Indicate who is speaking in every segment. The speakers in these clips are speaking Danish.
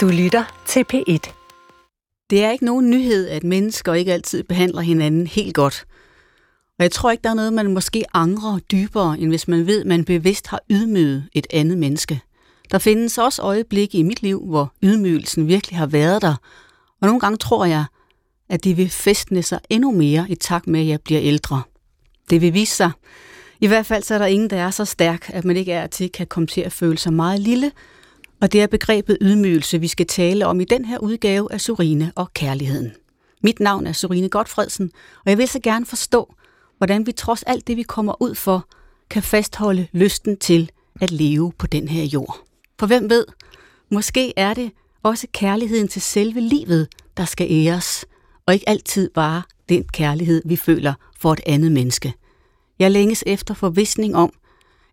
Speaker 1: Du lytter til P1.
Speaker 2: Det er ikke nogen nyhed, at mennesker ikke altid behandler hinanden helt godt. Og jeg tror ikke, der er noget, man måske angrer dybere, end hvis man ved, at man bevidst har ydmyget et andet menneske. Der findes også øjeblikke i mit liv, hvor ydmygelsen virkelig har været der. Og nogle gange tror jeg, at de vil festne sig endnu mere i takt med, at jeg bliver ældre. Det vil vise sig. I hvert fald så er der ingen, der er så stærk, at man ikke er til kan komme til at føle sig meget lille, og det er begrebet ydmygelse, vi skal tale om i den her udgave af Surine og Kærligheden. Mit navn er Surine Godfredsen, og jeg vil så gerne forstå, hvordan vi trods alt det, vi kommer ud for, kan fastholde lysten til at leve på den her jord. For hvem ved, måske er det også kærligheden til selve livet, der skal æres, og ikke altid bare den kærlighed, vi føler for et andet menneske. Jeg længes efter forvisning om,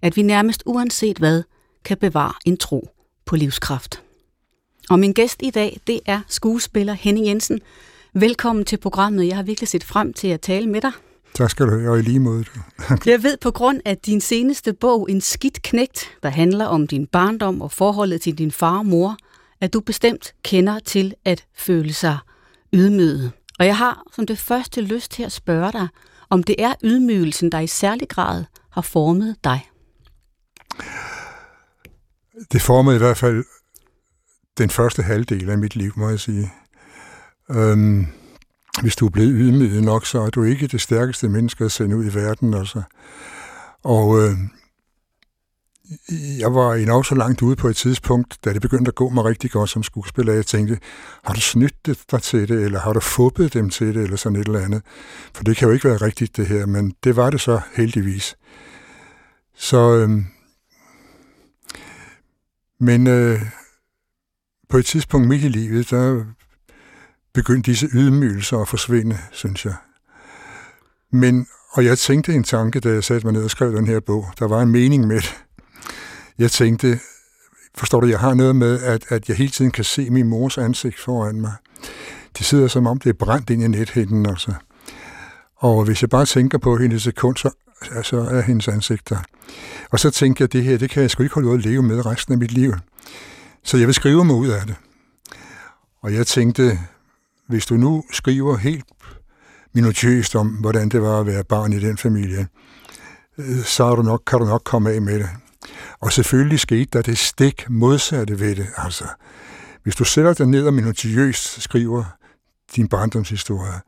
Speaker 2: at vi nærmest uanset hvad, kan bevare en tro på livskraft. Og min gæst i dag, det er skuespiller Henning Jensen. Velkommen til programmet. Jeg har virkelig set frem til at tale med dig.
Speaker 3: Tak skal du have, og i lige måde.
Speaker 2: jeg ved på grund af din seneste bog, En skidt knægt, der handler om din barndom og forholdet til din far og mor, at du bestemt kender til at føle sig ydmyget. Og jeg har som det første lyst til at spørge dig, om det er ydmygelsen, der i særlig grad har formet dig
Speaker 3: det formede i hvert fald den første halvdel af mit liv, må jeg sige. Øhm, hvis du er blevet ydmyget nok, så er du ikke det stærkeste menneske at sende ud i verden. Altså. Og øh, jeg var endnu så langt ude på et tidspunkt, da det begyndte at gå mig rigtig godt som skuespiller. Jeg tænkte, har du snydt dig til det, eller har du fubbet dem til det, eller sådan et eller andet? For det kan jo ikke være rigtigt, det her, men det var det så heldigvis. Så øh, men øh, på et tidspunkt midt i livet, der begyndte disse ydmygelser at forsvinde, synes jeg. Men, og jeg tænkte en tanke, da jeg satte mig ned og skrev den her bog. Der var en mening med det. Jeg tænkte, forstår du, jeg har noget med, at, at jeg hele tiden kan se min mors ansigt foran mig. Det sidder som om, det er brændt ind i nethinden, altså. Og hvis jeg bare tænker på hende et sekund, så altså, er hendes ansigt der. Og så tænkte jeg, det her, det kan jeg sgu ikke holde ud at leve med resten af mit liv. Så jeg vil skrive mig ud af det. Og jeg tænkte, hvis du nu skriver helt minutiøst om, hvordan det var at være barn i den familie, øh, så er du nok, kan du nok komme af med det. Og selvfølgelig skete der det stik modsatte ved det. Altså, hvis du sætter dig ned og minutiøst skriver din barndomshistorie,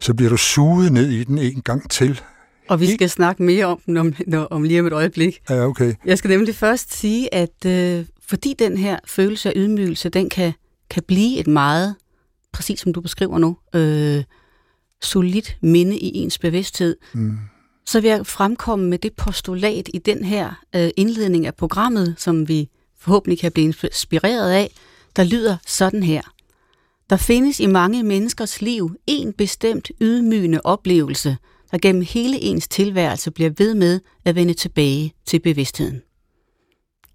Speaker 3: så bliver du suget ned i den en gang til.
Speaker 2: Og vi skal snakke mere om den om, om lige om et øjeblik.
Speaker 3: Ja, okay.
Speaker 2: Jeg skal nemlig først sige, at øh, fordi den her følelse af ydmygelse, den kan, kan blive et meget, præcis som du beskriver nu, øh, solidt minde i ens bevidsthed, mm. så vil jeg fremkomme med det postulat i den her øh, indledning af programmet, som vi forhåbentlig kan blive inspireret af, der lyder sådan her. Der findes i mange menneskers liv en bestemt ydmygende oplevelse, der gennem hele ens tilværelse bliver ved med at vende tilbage til bevidstheden.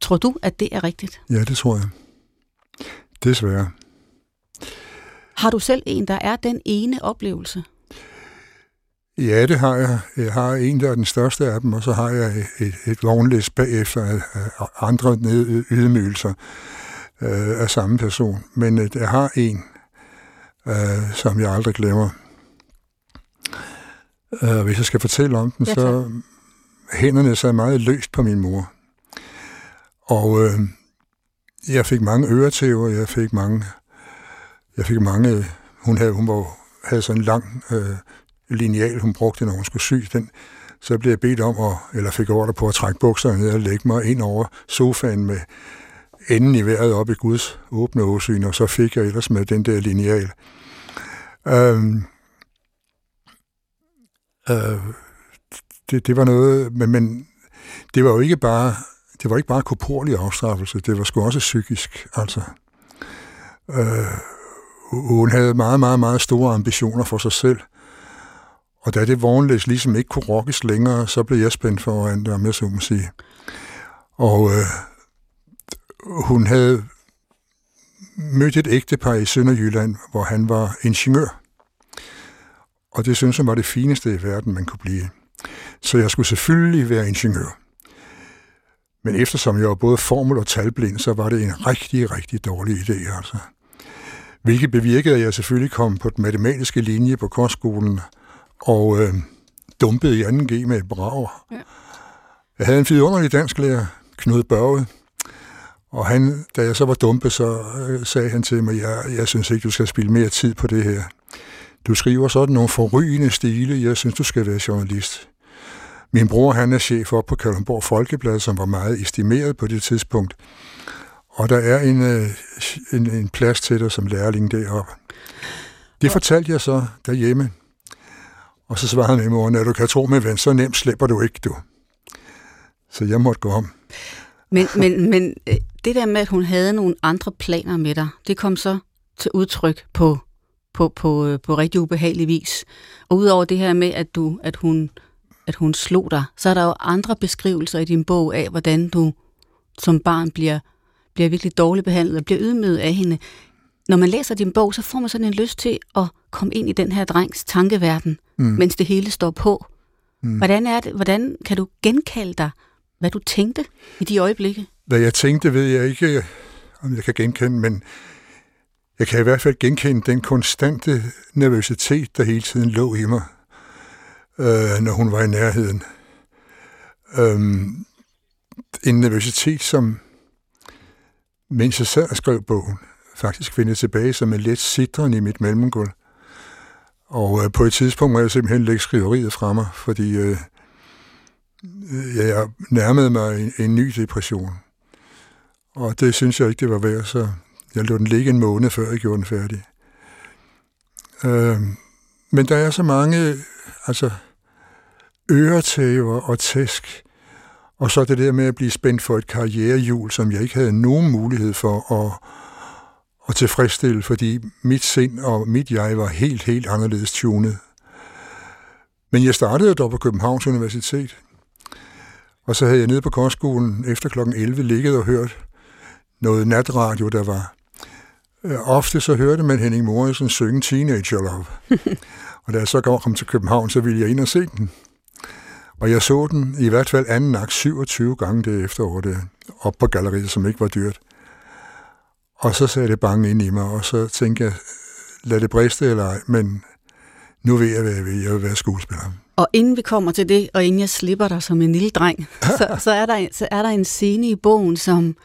Speaker 2: Tror du, at det er rigtigt?
Speaker 3: Ja, det tror jeg. Desværre.
Speaker 2: Har du selv en, der er den ene oplevelse?
Speaker 3: Ja, det har jeg. Jeg har en, der er den største af dem, og så har jeg et, et vognlæs bagefter af andre ydmygelser øh, af samme person. Men øh, jeg har en, øh, som jeg aldrig glemmer. Øh, hvis jeg skal fortælle om den, ja, så hænderne sad meget løst på min mor. Og øh, jeg fik mange øretæver, jeg fik mange, jeg fik mange, hun havde, hun var, havde sådan en lang øh, lineal, hun brugte, når hun skulle sy den. Så blev jeg bedt om, at, eller fik ordre på at trække bukserne ned og lægge mig ind over sofaen med enden i vejret op i Guds åbne åsyn, og så fik jeg ellers med den der lineal. Øhm, øh, det, det var noget, men, men det var jo ikke bare det var ikke bare korporlig afstraffelse, det var sgu også psykisk. Altså, øh, hun havde meget, meget, meget store ambitioner for sig selv. Og da det vognlæs ligesom ikke kunne rokkes længere, så blev jeg spændt foran det, om jeg så må sige. Og øh, hun havde mødt et ægtepar i Sønderjylland, hvor han var ingeniør. Og det synes jeg var det fineste i verden, man kunne blive. Så jeg skulle selvfølgelig være ingeniør. Men eftersom jeg var både formel- og talblind, så var det en rigtig, rigtig dårlig idé. Altså. Hvilket bevirkede, at jeg selvfølgelig kom på den matematiske linje på kostskolen, og øh, dumpede i 2G med et brag. Ja. Jeg havde en vidunderlig dansklærer, Knud Børge, og han, da jeg så var dumpet, så øh, sagde han til mig, jeg, jeg synes ikke, du skal spille mere tid på det her. Du skriver sådan nogle forrygende stile, jeg synes, du skal være journalist. Min bror, han er chef op på Kalundborg Folkeblad, som var meget estimeret på det tidspunkt. Og der er en, øh, en, en plads til dig som lærling deroppe. Det fortalte jeg så derhjemme. Og så svarede min mor, når du kan tro med ven, så nemt slipper du ikke, du. Så jeg måtte gå om.
Speaker 2: Men, men, men øh, det der med, at hun havde nogle andre planer med dig, det kom så til udtryk på, på, på, øh, på rigtig ubehagelig vis. Og udover det her med, at, du, at, hun, at hun slog dig, så er der jo andre beskrivelser i din bog af, hvordan du som barn bliver, bliver virkelig dårligt behandlet og bliver ydmyget af hende. Når man læser din bog, så får man sådan en lyst til at komme ind i den her drengs tankeverden, mm. mens det hele står på. Mm. Hvordan, er det, hvordan kan du genkalde dig, hvad du tænkte i de øjeblikke?
Speaker 3: Hvad jeg tænkte, ved jeg ikke, øh, om jeg kan genkende, men jeg kan i hvert fald genkende den konstante nervøsitet, der hele tiden lå i mig, øh, når hun var i nærheden. Øhm, en nervøsitet, som, mens jeg sad og skrev bogen, faktisk vendte tilbage som en let sidren i mit mellemgulv. Og øh, på et tidspunkt må jeg simpelthen lægge skriveriet fra mig, fordi øh, jeg nærmede mig en, en ny depression. Og det synes jeg ikke, det var værd, så jeg lå den ligge en måned, før jeg gjorde den færdig. Øh, men der er så mange altså, øretæver og tæsk, og så det der med at blive spændt for et karrierehjul, som jeg ikke havde nogen mulighed for at, at tilfredsstille, fordi mit sind og mit jeg var helt, helt anderledes tunet. Men jeg startede dog på Københavns Universitet, og så havde jeg nede på kostskolen efter kl. 11 ligget og hørt noget natradio, der var. Øh, ofte så hørte man Henning Morrison synge Teenager Love. og da jeg så kom til København, så ville jeg ind og se den. Og jeg så den i hvert fald anden akt 27 gange det efterår, det, op på galleriet, som ikke var dyrt. Og så sagde det bange ind i mig, og så tænkte jeg, lad det briste eller ej, men nu ved jeg, hvad jeg vil. Jeg vil være skuespiller.
Speaker 2: Og inden vi kommer til det, og inden jeg slipper dig som en lille dreng, så, så, er, der, så er der en scene i bogen, som,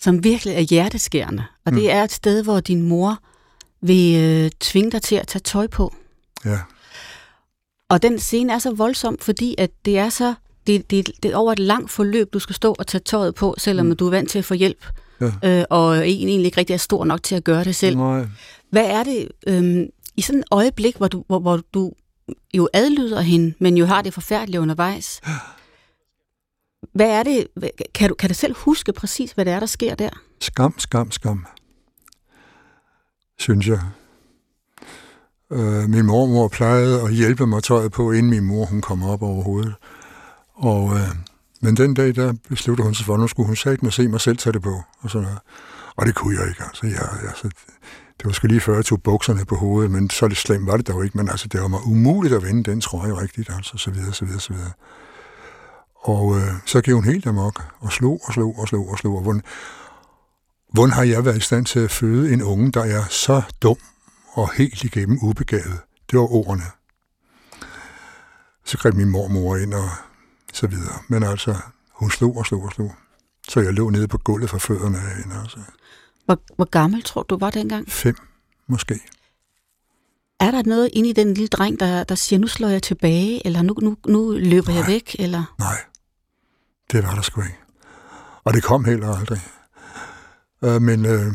Speaker 2: som virkelig er hjerteskærende. Og det mm. er et sted, hvor din mor vil øh, tvinge dig til at tage tøj på.
Speaker 3: Ja.
Speaker 2: Og den scene er så voldsom, fordi at det er så det, det, det er over et langt forløb, du skal stå og tage tøjet på, selvom mm. du er vant til at få hjælp, ja. øh, og egentlig ikke rigtig er stor nok til at gøre det selv.
Speaker 3: Nej.
Speaker 2: Hvad er det øh, i sådan et øjeblik, hvor du, hvor, hvor du jo adlyder hende, men jo har det forfærdeligt undervejs? Hvad er det? Kan du, kan du selv huske præcis, hvad det er, der sker der?
Speaker 3: Skam, skam, skam. Synes jeg. Øh, min mormor plejede at hjælpe mig tøjet på, inden min mor hun kom op overhovedet. Og, øh, men den dag, der besluttede hun sig for, at nu skulle hun sagt mig se mig selv tage det på. Og, sådan noget. og det kunne jeg ikke. Altså, jeg, altså, det var sgu lige før, jeg tog bukserne på hovedet, men så lidt slemt var det dog ikke. Men altså, det var mig umuligt at vende den trøje rigtigt, altså, så videre, så videre, så videre. Og øh, så gik hun helt amok, og slog og slog og slog og slog. Og hvordan, hvordan har jeg været i stand til at føde en unge, der er så dum og helt igennem ubegavet? Det var ordene. Så greb min mormor ind og så videre. Men altså, hun slog og slog og slog. Så jeg lå nede på gulvet for fødderne af hende. Altså.
Speaker 2: Hvor, hvor gammel tror du var dengang?
Speaker 3: Fem, måske.
Speaker 2: Er der noget inde i den lille dreng, der, der siger, nu slår jeg tilbage, eller nu, nu, nu løber nej, jeg væk? Eller?
Speaker 3: Nej, det var der sgu ikke. Og det kom heller aldrig. Øh, men øh,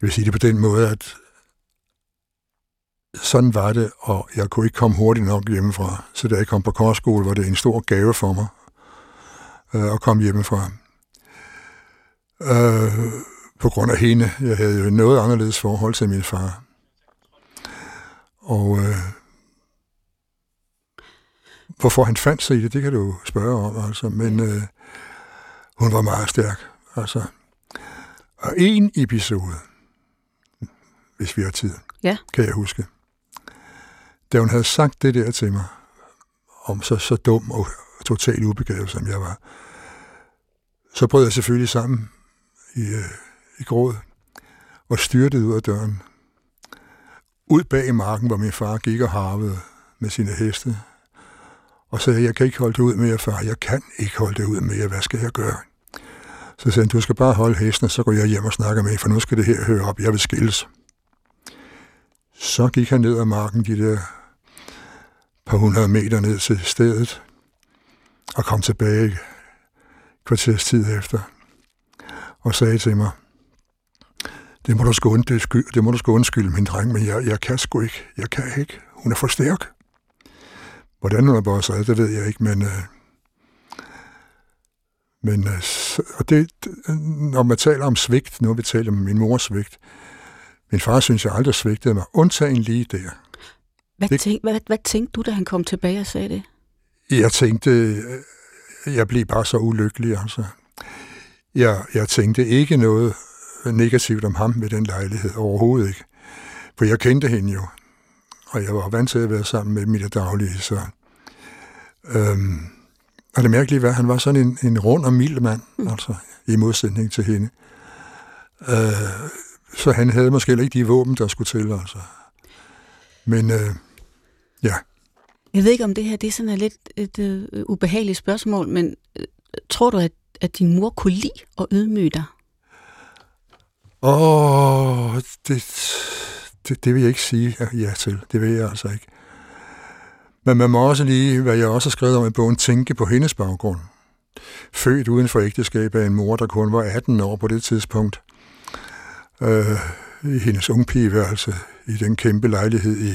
Speaker 3: jeg vil sige det på den måde, at sådan var det, og jeg kunne ikke komme hurtigt nok hjemmefra. Så da jeg kom på korskole, var det en stor gave for mig øh, at komme hjemmefra. Øh, på grund af hende. Jeg havde jo noget anderledes forhold til min far. Og øh, hvorfor han fandt sig i det, det kan du spørge om. Altså. Men øh, hun var meget stærk. Altså. Og en episode, hvis vi har tid,
Speaker 2: ja.
Speaker 3: kan jeg huske. Da hun havde sagt det der til mig, om så, så dum og, totalt ubegavet, som jeg var. Så brød jeg selvfølgelig sammen i, øh, i gråd og styrtede ud af døren. Ud bag i marken, hvor min far gik og harvede med sine heste. Og sagde, jeg kan ikke holde det ud mere, far. Jeg kan ikke holde det ud mere. Hvad skal jeg gøre? Så sagde han, du skal bare holde hesten, så går jeg hjem og snakker med, for nu skal det her høre op. Jeg vil skilles. Så gik han ned ad marken de der par hundrede meter ned til stedet, og kom tilbage kvarters tid efter, og sagde til mig, det må du sgu, undskylde, det må du sgu undskylde, min dreng, men jeg, jeg kan sgu ikke. Jeg kan ikke. Hun er for stærk. Hvordan hun er bare sig, det ved jeg ikke, men... Øh, men øh, og det, når man taler om svigt, nu vi taler om min mors svigt, min far synes jeg aldrig svigtede mig, undtagen lige der.
Speaker 2: Hvad, det, tænk, hvad, hvad tænkte du, da han kom tilbage og sagde det?
Speaker 3: Jeg tænkte, øh, jeg blev bare så ulykkelig, altså. Jeg, jeg tænkte ikke noget negativt om ham med den lejlighed, overhovedet ikke. For jeg kendte hende jo, og jeg var vant til at være sammen med mit daglige, så... Øhm, og det mærkelige var, at han var sådan en, en rund og mild mand, mm. altså, i modsætning til hende. Øh, så han havde måske ikke de våben, der skulle til, altså. Men øh, ja.
Speaker 2: Jeg ved ikke, om det her det er sådan et lidt et, uh, ubehageligt spørgsmål, men uh, tror du, at, at din mor kunne lide at ydmyge dig?
Speaker 3: Åh, oh, det, det, det vil jeg ikke sige ja til. Det vil jeg altså ikke. Men man må også lige, hvad jeg også har skrevet om i bogen, tænke på hendes baggrund. Født uden for ægteskab af en mor, der kun var 18 år på det tidspunkt. Øh, I hendes ungpigeværelse i den kæmpe lejlighed i,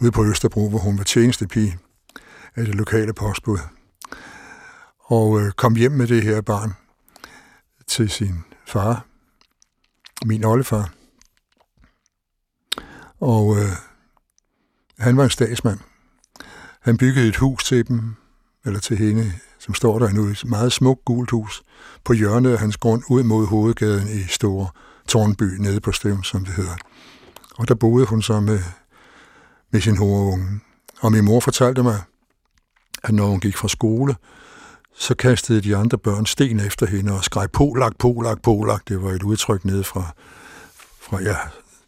Speaker 3: ude på Østerbro, hvor hun var tjenestepige af det lokale postbud. Og øh, kom hjem med det her barn til sin far, min oldefar. Og øh, han var en statsmand. Han byggede et hus til dem, eller til hende, som står der nu, et meget smukt gult hus, på hjørnet af hans grund ud mod hovedgaden i Store Tornby, nede på Stævn, som det hedder. Og der boede hun så med, med sin hovedunge. Og min mor fortalte mig, at når hun gik fra skole, så kastede de andre børn sten efter hende og skreg polak, polak, polak. Det var et udtryk nede fra, fra ja,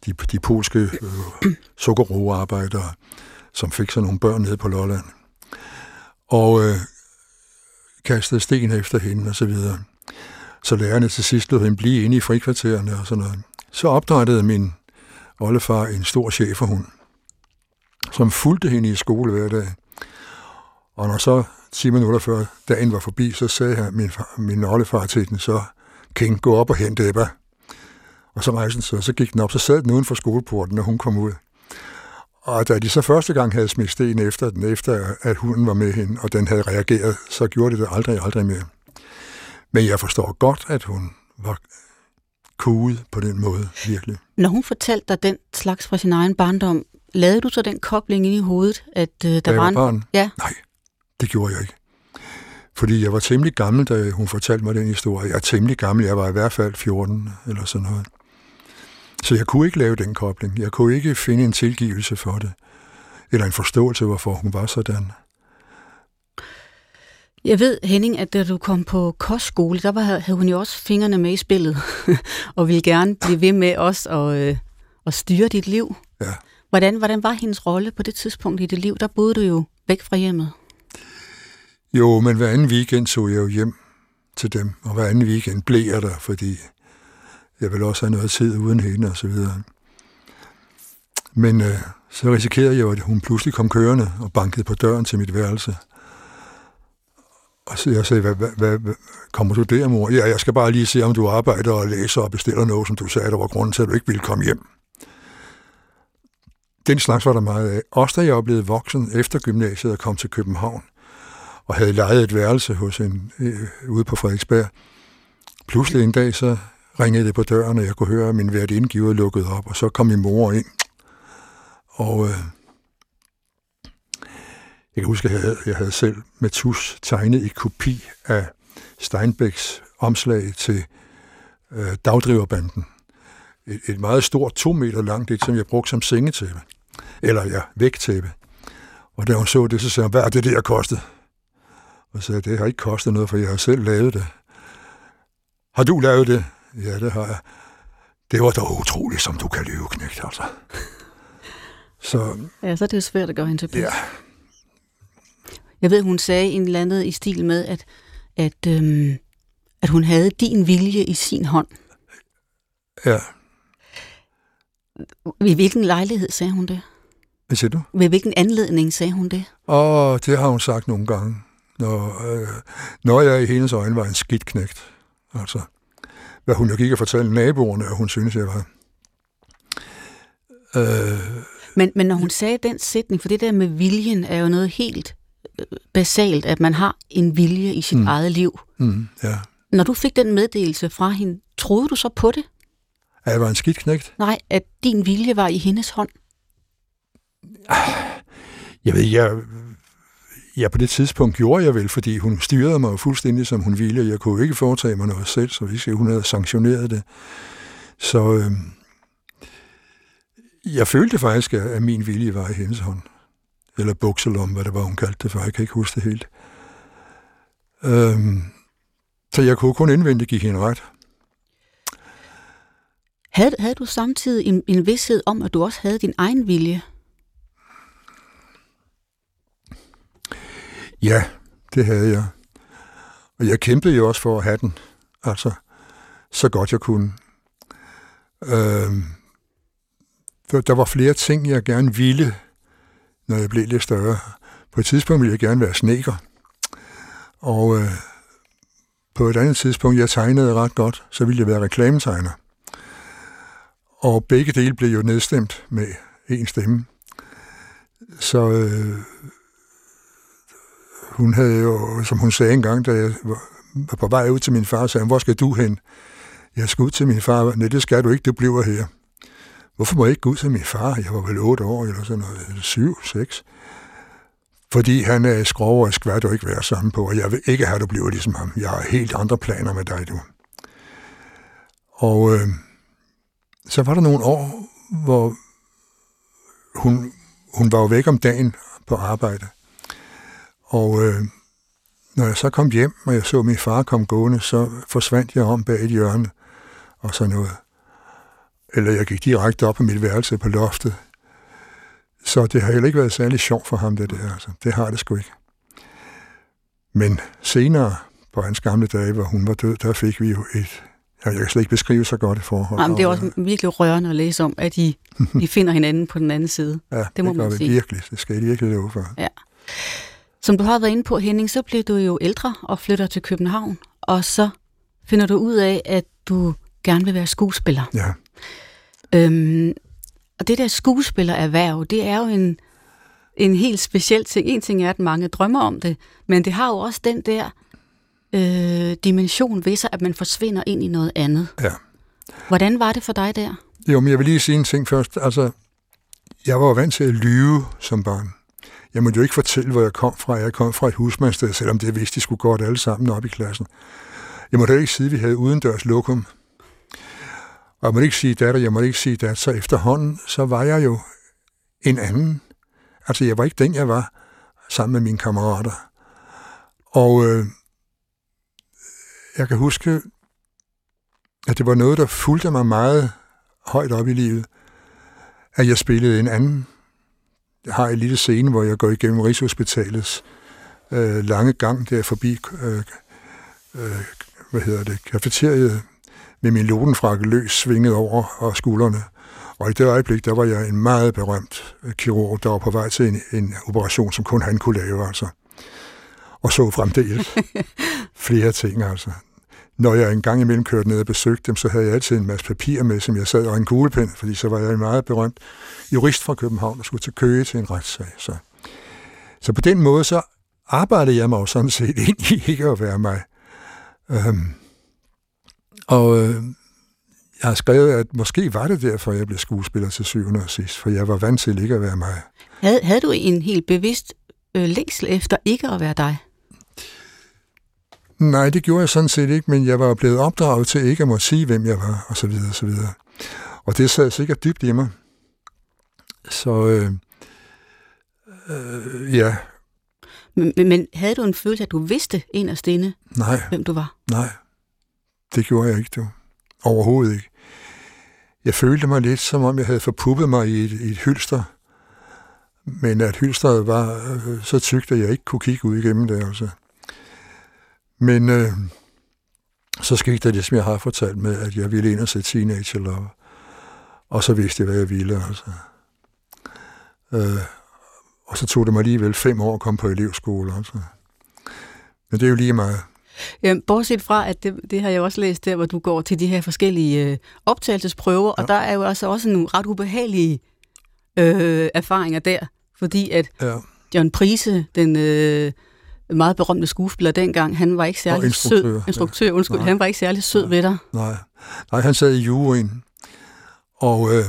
Speaker 3: de, de polske øh, sukkerroearbejdere, som fik sådan nogle børn nede på Lolland. Og øh, kastede sten efter hende og så videre. Så lærerne til sidst lod hende blive inde i frikvartererne og sådan noget. Så opdrættede min oldefar en stor cheferhund, som fulgte hende i skole hver dag. Og når så 10 minutter før dagen var forbi, så sagde han, min, far, min oldefar til den, så King, gå op og hente Ebba. Og så rejste den så, så gik den op, så sad den uden for skoleporten, når hun kom ud. Og da de så første gang havde smidt sten efter den, efter at hunden var med hende, og den havde reageret, så gjorde de det aldrig, aldrig mere. Men jeg forstår godt, at hun var kuget på den måde, virkelig.
Speaker 2: Når hun fortalte dig den slags fra sin egen barndom, lavede du så den kobling ind i hovedet, at uh, der
Speaker 3: da
Speaker 2: var
Speaker 3: en... barn? Ja. Nej, det gjorde jeg ikke. Fordi jeg var temmelig gammel, da hun fortalte mig den historie. Jeg er temmelig gammel, jeg var i hvert fald 14 eller sådan noget. Så jeg kunne ikke lave den kobling. Jeg kunne ikke finde en tilgivelse for det. Eller en forståelse, hvorfor hun var sådan.
Speaker 2: Jeg ved, Henning, at da du kom på kostskole, der var, havde hun jo også fingrene med i spillet, og ville gerne blive ved med os og, øh, at styre dit liv.
Speaker 3: Ja.
Speaker 2: Hvordan, hvordan var hendes rolle på det tidspunkt i dit liv? Der boede du jo væk fra hjemmet.
Speaker 3: Jo, men hver anden weekend så jeg jo hjem til dem, og hver anden weekend blev jeg der, fordi jeg ville også have noget tid uden hende og så videre. Men øh, så risikerede jeg jo, at hun pludselig kom kørende og bankede på døren til mit værelse. Og så jeg sagde, hvad, hvad, hvad, hvad kommer du der, mor? Ja, jeg skal bare lige se, om du arbejder og læser og bestiller noget, som du sagde, der var grunden til, at du ikke ville komme hjem. Den slags var der meget af. Også da jeg blev voksen efter gymnasiet og kom til København, og havde lejet et værelse hos en, øh, ude på Frederiksberg. Pludselig en dag, så ringede det på døren, og jeg kunne høre, at min værtindgiver lukkede op, og så kom min mor ind. Og øh, jeg kan huske, at jeg havde, jeg havde selv med tus tegnet i kopi af Steinbecks omslag til øh, dagdriverbanden. Et, et meget stort, to meter langt, et, som jeg brugte som sengetæppe. Eller ja, vægtæppe. Og da hun så det, så sagde hun, hvad er det, der kostet? Og sagde, det har ikke kostet noget, for jeg har selv lavet det. Har du lavet det? Ja, det har jeg. Det var dog utroligt, som du kan lyve, knægt, altså.
Speaker 2: Så, ja, så er det jo svært at gøre hende tilbage.
Speaker 3: Ja.
Speaker 2: Jeg ved, hun sagde en eller andet i stil med, at, at, øhm, at hun havde din vilje i sin hånd.
Speaker 3: Ja.
Speaker 2: Ved hvilken lejlighed sagde hun det?
Speaker 3: Hvad siger du?
Speaker 2: Ved hvilken anledning sagde hun det?
Speaker 3: Åh, det har hun sagt nogle gange. Når, øh, når jeg i hendes øjne var en skidt knægt. Altså, hvad hun jo gik og fortalte naboerne, at hun synes, jeg var.
Speaker 2: Øh, men, men når hun sagde den sætning, for det der med viljen er jo noget helt øh, basalt, at man har en vilje i sit mm. eget liv.
Speaker 3: Mm, ja.
Speaker 2: Når du fik den meddelelse fra hende, troede du så på det?
Speaker 3: At jeg var en skidt knægt?
Speaker 2: Nej, at din vilje var i hendes hånd.
Speaker 3: Jeg ved, jeg, ja, på det tidspunkt gjorde jeg vel, fordi hun styrede mig fuldstændig, som hun ville. Jeg kunne ikke foretage mig noget selv, så hvis hun havde sanktioneret det. Så øh, jeg følte faktisk, at min vilje var i hendes hånd. Eller bukselom, hvad det var, hun kaldte det, for jeg kan ikke huske det helt. Øh, så jeg kunne kun indvendigt give hende ret.
Speaker 2: Havde, havde du samtidig en, en vidshed om, at du også havde din egen vilje?
Speaker 3: Ja, det havde jeg. Og jeg kæmpede jo også for at have den. Altså, så godt jeg kunne. Øh, der var flere ting, jeg gerne ville, når jeg blev lidt større. På et tidspunkt ville jeg gerne være sneker. Og øh, på et andet tidspunkt, jeg tegnede ret godt, så ville jeg være reklametegner. Og begge dele blev jo nedstemt med en stemme. Så øh, hun havde jo, som hun sagde engang, da jeg var på vej ud til min far, sagde hvor skal du hen? Jeg skal ud til min far. Nej, det skal du ikke, du bliver her. Hvorfor må jeg ikke gå ud til min far? Jeg var vel otte år, eller sådan noget, eller syv, seks. Fordi han er skrov og skvært du ikke være sammen på, og jeg vil ikke have, at du bliver ligesom ham. Jeg har helt andre planer med dig, du. Og øh, så var der nogle år, hvor hun, hun var jo væk om dagen på arbejde. Og øh, når jeg så kom hjem, og jeg så min far komme gående, så forsvandt jeg om bag et hjørne og sådan noget. Eller jeg gik direkte op på mit værelse på loftet. Så det har heller ikke været særlig sjovt for ham, det der. Altså. Det har det sgu ikke. Men senere, på hans gamle dage, hvor hun var død, der fik vi jo et, jeg kan slet ikke beskrive så godt et forhold.
Speaker 2: Jamen, det er også virkelig rørende at læse om, at de, de finder hinanden på den anden side.
Speaker 3: Ja, det må det man sige. virkelig. Det skal jeg virkelig love for.
Speaker 2: Ja. Som du har været inde på, Henning, så bliver du jo ældre og flytter til København, og så finder du ud af, at du gerne vil være skuespiller.
Speaker 3: Ja.
Speaker 2: Øhm, og det der skuespillererhverv, det er jo en, en helt speciel ting. En ting er, at mange drømmer om det, men det har jo også den der øh, dimension ved sig, at man forsvinder ind i noget andet.
Speaker 3: Ja.
Speaker 2: Hvordan var det for dig der?
Speaker 3: Jo, men jeg vil lige sige en ting først. Altså, jeg var jo vant til at lyve som barn. Jeg måtte jo ikke fortælle, hvor jeg kom fra. Jeg kom fra et husmandsted, selvom det vidste, de skulle godt alle sammen op i klassen. Jeg måtte ikke sige, at vi havde udendørs lokum. Og jeg måtte ikke sige dat, og jeg måtte ikke sige dat. Så efterhånden, så var jeg jo en anden. Altså, jeg var ikke den, jeg var sammen med mine kammerater. Og øh, jeg kan huske, at det var noget, der fulgte mig meget højt op i livet, at jeg spillede en anden har en lille scene, hvor jeg går igennem Rigshospitalets øh, lange gang der forbi øh, øh, hvad hedder det, kafeteriet med min lodenfrakke løs svinget over og skuldrene. Og i det øjeblik, der var jeg en meget berømt øh, kirurg, der var på vej til en, en operation, som kun han kunne lave, altså. Og så fremdeles flere ting, altså når jeg en gang imellem kørte ned og besøgte dem, så havde jeg altid en masse papir med, som jeg sad og en kuglepen, fordi så var jeg en meget berømt jurist fra København og skulle til Køge til en retssag. Så, så på den måde, så arbejdede jeg mig jo sådan set ind i ikke at være mig. Øhm, og øh, jeg har skrevet, at måske var det derfor, jeg blev skuespiller til syvende og sidst, for jeg var vant til ikke at være mig.
Speaker 2: Havde, havde du en helt bevidst øh, længsel efter ikke at være dig?
Speaker 3: Nej, det gjorde jeg sådan set ikke, men jeg var blevet opdraget til ikke at må sige, hvem jeg var, og så videre, og så videre. Og det sad sikkert dybt i mig. Så øh, øh, ja.
Speaker 2: Men, men havde du en følelse, at du vidste af stinde,
Speaker 3: Nej.
Speaker 2: hvem du var?
Speaker 3: Nej, det gjorde jeg ikke, du. Overhovedet ikke. Jeg følte mig lidt, som om jeg havde forpuppet mig i et, i et hylster, men at hylstret var øh, så tykt, at jeg ikke kunne kigge ud igennem det. Altså. Men øh, så skete der det, som jeg har fortalt med, at jeg ville ind og se Teenage Love. Og så vidste jeg, hvad jeg ville. Altså. Øh, og så tog det mig alligevel fem år at komme på elevskole. Altså. Men det er jo lige meget.
Speaker 2: Ja, bortset fra, at det, det har jeg også læst der, hvor du går til de her forskellige øh, optagelsesprøver, ja. og der er jo altså også nogle ret ubehagelige øh, erfaringer der, fordi at
Speaker 3: ja.
Speaker 2: John Prise, den øh, meget berømte skuespiller dengang, han var ikke særlig
Speaker 3: instruktør,
Speaker 2: sød, instruktør, ja. undskyld, Nej. han var ikke særlig sød
Speaker 3: Nej.
Speaker 2: ved dig.
Speaker 3: Nej. Nej, han sad i juryen, og øh,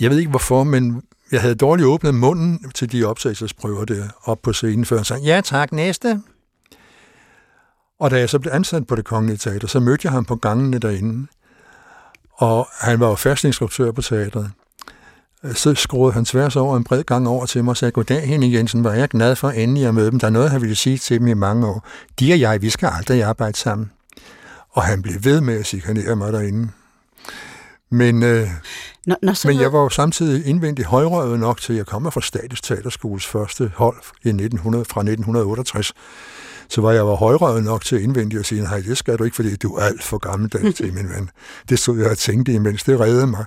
Speaker 3: jeg ved ikke hvorfor, men jeg havde dårligt åbnet munden til de optagelsesprøver der op på scenen, før han sagde, ja tak, næste. Og da jeg så blev ansat på det kongelige teater, så mødte jeg ham på gangene derinde. Og han var jo fast instruktør på teatret. Så skruede han tværs over en bred gang over til mig og sagde, goddag Henning Jensen, var jeg glad for endelig at møde dem. Der er noget, han ville sige til dem i mange år. De og jeg, vi skal aldrig arbejde sammen. Og han blev ved med at chikanere mig derinde. Men, øh,
Speaker 2: Nå, når så
Speaker 3: men jeg var jo samtidig indvendigt højrøvet nok til, at jeg kommer fra Statens Teaterskoles første hold i 1900, fra 1968 så var jeg var højrøvet nok til indvendigt at sige, nej, det skal du ikke, fordi du er alt for gammeldags til, min ven. Det stod jeg og tænkte imens, det reddede mig.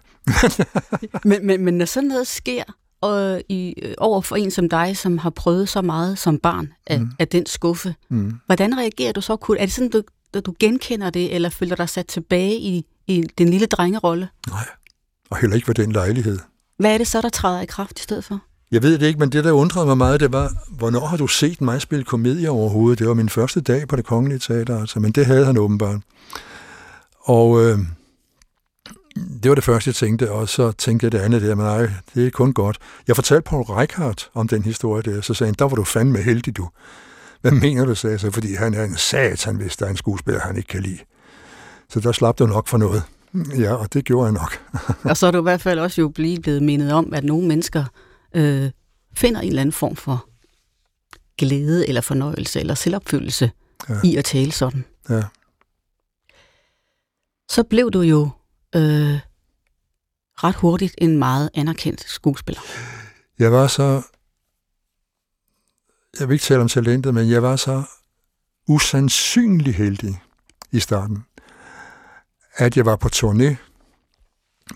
Speaker 2: men, men, men når sådan noget sker og i, over for en som dig, som har prøvet så meget som barn af, mm. af den skuffe, mm. hvordan reagerer du så? Er det sådan, du, du genkender det, eller føler dig sat tilbage i, i den lille drengerolle?
Speaker 3: Nej, og heller ikke ved den lejlighed.
Speaker 2: Hvad er det så, der træder i kraft i stedet for?
Speaker 3: Jeg ved det ikke, men det, der undrede mig meget, det var, hvornår har du set mig spille komedie overhovedet? Det var min første dag på det kongelige teater, altså, men det havde han åbenbart. Og øh, det var det første, jeg tænkte, og så tænkte jeg det andet der, men nej, det er kun godt. Jeg fortalte Paul Reichardt om den historie der, så sagde han, der var du fandme heldig, du. Hvad mener du, sagde jeg så, fordi han er en satan, hvis der er en skuespiller, han ikke kan lide. Så der slap du nok for noget. Ja, og det gjorde jeg nok.
Speaker 2: og så er du i hvert fald også jo blevet mindet om, at nogle mennesker øh, finder en eller anden form for glæde eller fornøjelse eller selvopfyldelse ja. i at tale sådan.
Speaker 3: Ja.
Speaker 2: Så blev du jo øh, ret hurtigt en meget anerkendt skuespiller.
Speaker 3: Jeg var så, jeg vil ikke tale om talentet, men jeg var så usandsynlig heldig i starten, at jeg var på turné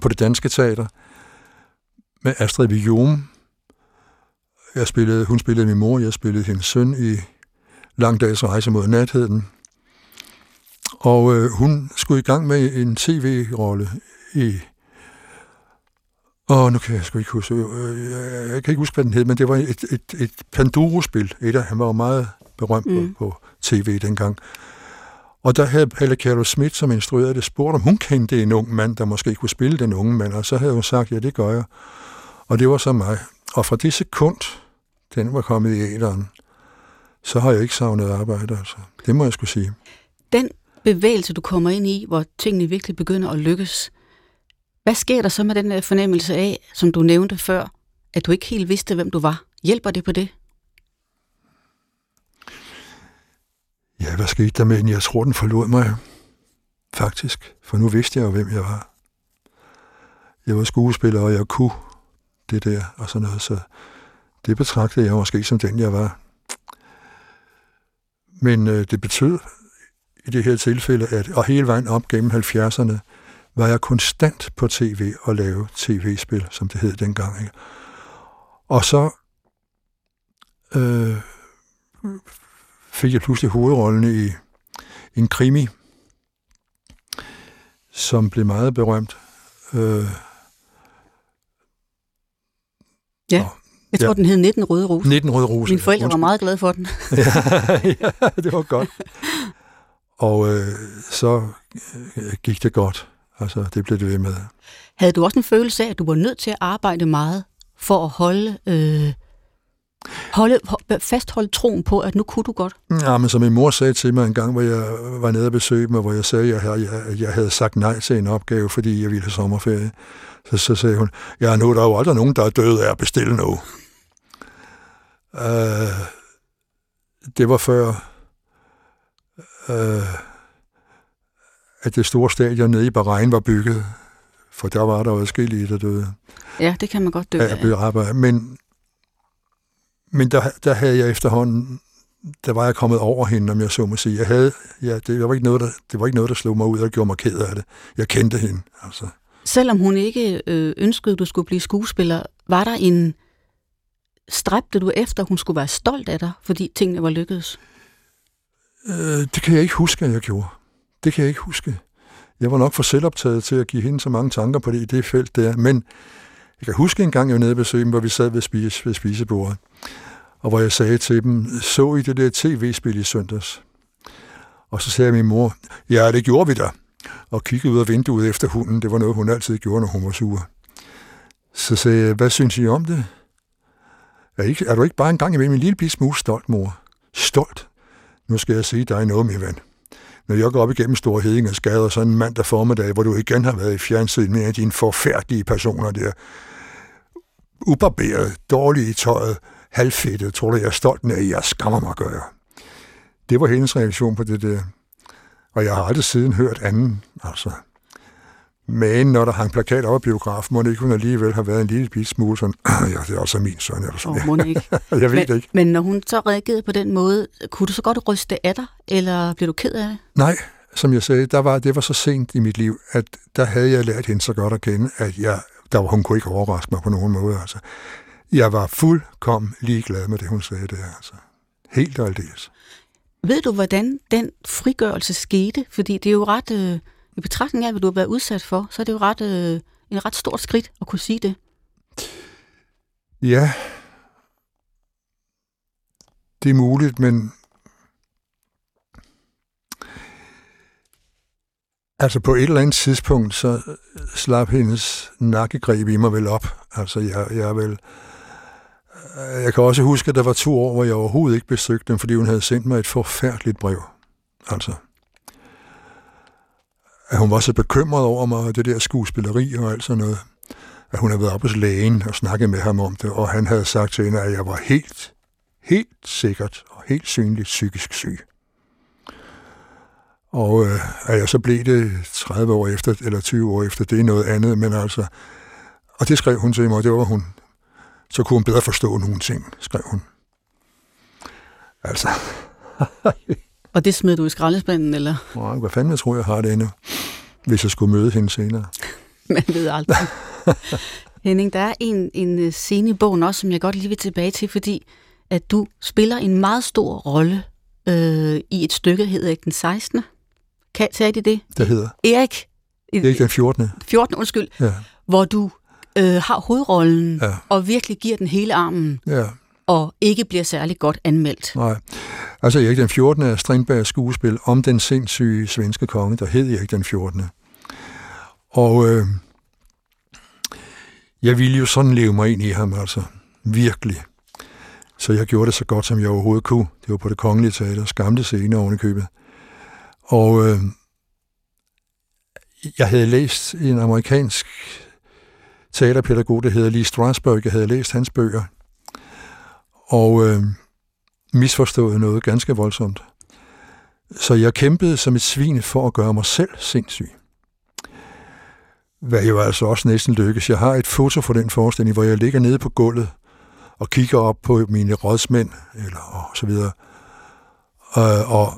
Speaker 3: på det danske teater med Astrid Vigum, jeg spillede, hun spillede min mor, jeg spillede hendes søn i Lang dags rejse mod natheden. Og øh, hun skulle i gang med en tv-rolle i... Åh, nu kan jeg sgu ikke huske... Øh, jeg kan ikke huske, hvad den hed, men det var et, et, et Panduro-spil. Et af, han var jo meget berømt mm. på, på tv dengang. Og der havde Helle Carlo Schmidt, som instruerede det, spurgt, om hun kendte en ung mand, der måske kunne spille den unge mand. Og så havde hun sagt, ja, det gør jeg. Og det var så mig. Og fra det sekund, den var kommet i æderen, så har jeg ikke savnet arbejde. Altså. Det må jeg skulle sige.
Speaker 2: Den bevægelse, du kommer ind i, hvor tingene virkelig begynder at lykkes, hvad sker der så med den fornemmelse af, som du nævnte før, at du ikke helt vidste, hvem du var? Hjælper det på det?
Speaker 3: Ja, hvad skete der med den? Jeg tror, den forlod mig, faktisk. For nu vidste jeg jo, hvem jeg var. Jeg var skuespiller, og jeg kunne det der og sådan noget, så det betragtede jeg måske som den, jeg var. Men øh, det betød i det her tilfælde, at og hele vejen op gennem 70'erne, var jeg konstant på tv og lave tv-spil, som det hed dengang. Ikke? Og så øh, fik jeg pludselig hovedrollen i en krimi, som blev meget berømt. Øh,
Speaker 2: ja. Og, jeg tror, ja. den hed 19 Røde Roser.
Speaker 3: 19 Røde Roser.
Speaker 2: Mine forældre var meget glade for den.
Speaker 3: ja, ja, det var godt. Og øh, så øh, gik det godt. Altså, det blev det ved med.
Speaker 2: Havde du også en følelse af, at du var nødt til at arbejde meget for at holde, øh, holde fastholde troen på, at nu kunne du godt?
Speaker 3: Ja, men som min mor sagde til mig en gang, hvor jeg var nede og besøgte mig, hvor jeg sagde, at jeg, jeg, jeg havde sagt nej til en opgave, fordi jeg ville have sommerferie. Så, så sagde hun, ja, nu er der jo aldrig nogen, der er døde af at bestille noget. Uh, det var før, øh, at det store stadion nede i Bahrein var bygget, for der var der jo adskillige, der døde.
Speaker 2: Ja, det kan man godt dø
Speaker 3: af. Men, men der, der havde jeg efterhånden, der var jeg kommet over hende, om jeg så må sige. Jeg havde, ja, det, var ikke noget, der, det var ikke noget, der slog mig ud og gjorde mig ked af det. Jeg kendte hende, altså.
Speaker 2: Selvom hun ikke øh, ønskede, at du skulle blive skuespiller, var der en... Stræbte du efter, at hun skulle være stolt af dig, fordi tingene var lykkedes?
Speaker 3: Øh, det kan jeg ikke huske, at jeg gjorde. Det kan jeg ikke huske. Jeg var nok for selvoptaget til at give hende så mange tanker på det i det felt der. Men jeg kan huske en gang, jeg var nede ved hvor vi sad ved, spise, ved spisebordet, og hvor jeg sagde til dem, så I det der tv-spil i søndags? Og så sagde min mor, ja, det gjorde vi da. Og kiggede ud af vinduet efter hunden. Det var noget, hun altid gjorde, når hun var sur. Så sagde jeg, hvad synes I om det? Er, ikke, er du ikke bare en gang imellem en lille smule stolt, mor? Stolt? Nu skal jeg sige dig noget, min ven. Når jeg går op igennem Store Hedingers gader sådan en mandag formiddag, hvor du igen har været i fjernsyn med dine forfærdelige personer der, ubarberet, dårlige i tøjet, halvfættet, tror du, jeg er stolt af, jeg skammer mig, gør jeg. Det var hendes reaktion på det der. Og jeg har aldrig siden hørt anden, altså. Men når der hang plakat op af biografen, må det ikke hun alligevel have været en lille bit smule sådan, ja, det er også min søn, eller sådan.
Speaker 2: Oh, må ikke.
Speaker 3: jeg ved
Speaker 2: men,
Speaker 3: det ikke.
Speaker 2: Men når hun så reagerede på den måde, kunne du så godt ryste af dig, eller blev du ked af det?
Speaker 3: Nej, som jeg sagde, der var, det var så sent i mit liv, at der havde jeg lært hende så godt at kende, at jeg, der var, hun kunne ikke overraske mig på nogen måde. Altså. Jeg var fuldkommen ligeglad med det, hun sagde der. Altså. Helt og aldeles.
Speaker 2: Ved du, hvordan den frigørelse skete? Fordi det er jo ret... Øh, i betragtning af, hvad du har været udsat for, så er det jo ret, øh, en ret stort skridt at kunne sige det.
Speaker 3: Ja. Det er muligt, men... Altså på et eller andet tidspunkt, så slap hendes nakkegreb i mig vel op. Altså jeg, jeg er vel jeg kan også huske, at der var to år, hvor jeg overhovedet ikke besøgte dem, fordi hun havde sendt mig et forfærdeligt brev. Altså, at hun var så bekymret over mig, og det der skuespilleri og alt sådan noget. At hun havde været op hos lægen og snakket med ham om det, og han havde sagt til hende, at jeg var helt, helt sikkert og helt synligt psykisk syg. Og øh, at jeg så blev det 30 år efter, eller 20 år efter, det er noget andet, men altså, og det skrev hun til mig, og det var hun så kunne hun bedre forstå nogle ting, skrev hun. Altså.
Speaker 2: og det smed du i skraldespanden, eller?
Speaker 3: Nej, hvad fanden jeg tror, jeg har det endnu, hvis jeg skulle møde hende senere.
Speaker 2: Man ved aldrig. Henning, der er en, en øh, scene i bogen også, som jeg godt lige vil tilbage til, fordi at du spiller en meget stor rolle øh, i et stykke, der hedder ikke den 16. Kan, sagde de det?
Speaker 3: Det hedder?
Speaker 2: Erik.
Speaker 3: Erik den 14.
Speaker 2: 14, undskyld. Ja. Hvor du øh, har hovedrollen ja. og virkelig giver den hele armen. Ja. Og ikke bliver særlig godt anmeldt.
Speaker 3: Nej. Altså Erik den 14. er Strindbergs skuespil om den sindssyge svenske konge, der hed Erik den 14. Og øh, jeg ville jo sådan leve mig ind i ham, altså. Virkelig. Så jeg gjorde det så godt, som jeg overhovedet kunne. Det var på det kongelige teater, skamte scene oven i købet. Og øh, jeg havde læst en amerikansk teaterpædagog, der hedder Lee Strasberg. Jeg havde læst hans bøger, og øh, misforstået noget ganske voldsomt. Så jeg kæmpede som et svin for at gøre mig selv sindssyg. Hvad jo altså også næsten lykkes. Jeg har et foto fra den forestilling, hvor jeg ligger nede på gulvet og kigger op på mine rådsmænd, eller og så videre. Og, og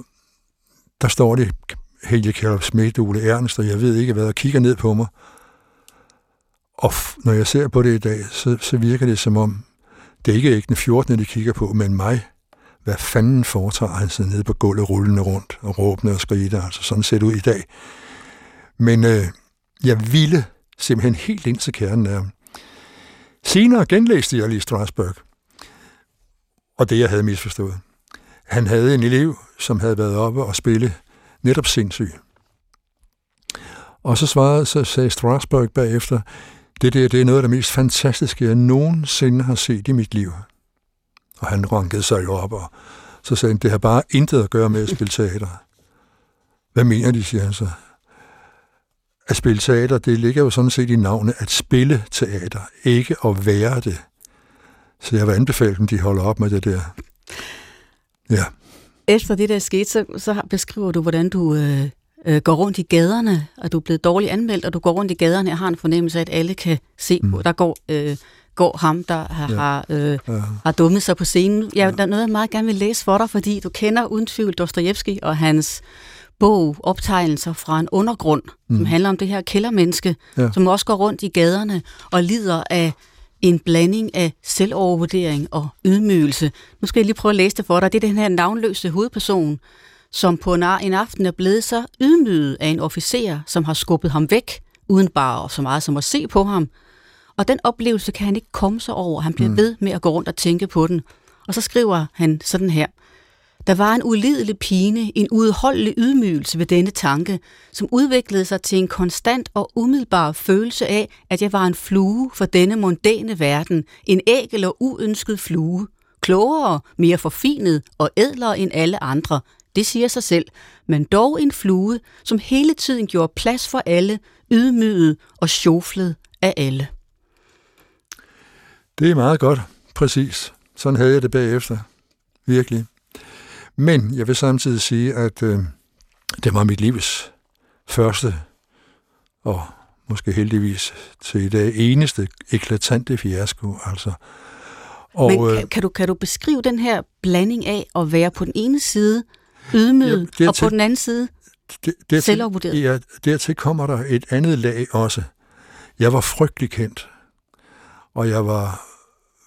Speaker 3: der står det Helge Kjellrup Smidt, Ole Ernst, og jeg ved ikke hvad, og kigger ned på mig. Og når jeg ser på det i dag, så, så virker det som om, det er ikke ikke den 14. de kigger på, men mig. Hvad fanden foretager han sig nede på gulvet rullende rundt og råbende og skrigende? Altså sådan ser det ud i dag. Men øh, jeg ville simpelthen helt ind til kernen af ham. Senere genlæste jeg lige Strasbourg, og det jeg havde misforstået. Han havde en elev, som havde været oppe og spille netop sindssyg. Og så svarede, så sagde Strasberg bagefter, det der, det er noget af det mest fantastiske, jeg nogensinde har set i mit liv. Og han rankede sig jo op, og så sagde han, det har bare intet at gøre med at spille teater. Hvad mener de, siger han så? At spille teater, det ligger jo sådan set i navnet at spille teater, ikke at være det. Så jeg vil anbefale dem, de holder op med det der. Ja.
Speaker 2: Efter det der skete, så, så beskriver du, hvordan du øh, øh, går rundt i gaderne, og du er blevet dårligt anmeldt, og du går rundt i gaderne og har en fornemmelse af, at alle kan se mm. på. Der går, øh, går ham, der har, ja. har, øh, ja. har dummet sig på scenen. Ja, der er noget, jeg meget gerne vil læse for dig, fordi du kender uden tvivl Dostojevski og hans bog, optegnelser fra en undergrund, mm. som handler om det her kældermenneske, ja. som også går rundt i gaderne og lider af en blanding af selvovervurdering og ydmygelse. Nu skal jeg lige prøve at læse det for dig. Det er den her navnløse hovedperson, som på en aften er blevet så ydmyget af en officer, som har skubbet ham væk, uden bare så meget som at se på ham. Og den oplevelse kan han ikke komme sig over. Han bliver mm. ved med at gå rundt og tænke på den. Og så skriver han sådan her. Der var en ulidelig pine, en udholdelig ydmygelse ved denne tanke, som udviklede sig til en konstant og umiddelbar følelse af, at jeg var en flue for denne mondæne verden, en ægel og uønsket flue. Klogere, mere forfinet og ædlere end alle andre, det siger sig selv, men dog en flue, som hele tiden gjorde plads for alle, ydmyget og sjoflet af alle.
Speaker 3: Det er meget godt, præcis. Sådan havde jeg det bagefter. Virkelig. Men jeg vil samtidig sige, at øh, det var mit livs første og måske heldigvis til i dag eneste eklatante fiasko. Altså.
Speaker 2: Og, Men kan, øh, kan, du, kan du beskrive den her blanding af at være på den ene side ydmyget, ja, og på den anden side det, dertil, selvovervurderet?
Speaker 3: Ja, dertil kommer der et andet lag også. Jeg var frygtelig kendt, og jeg var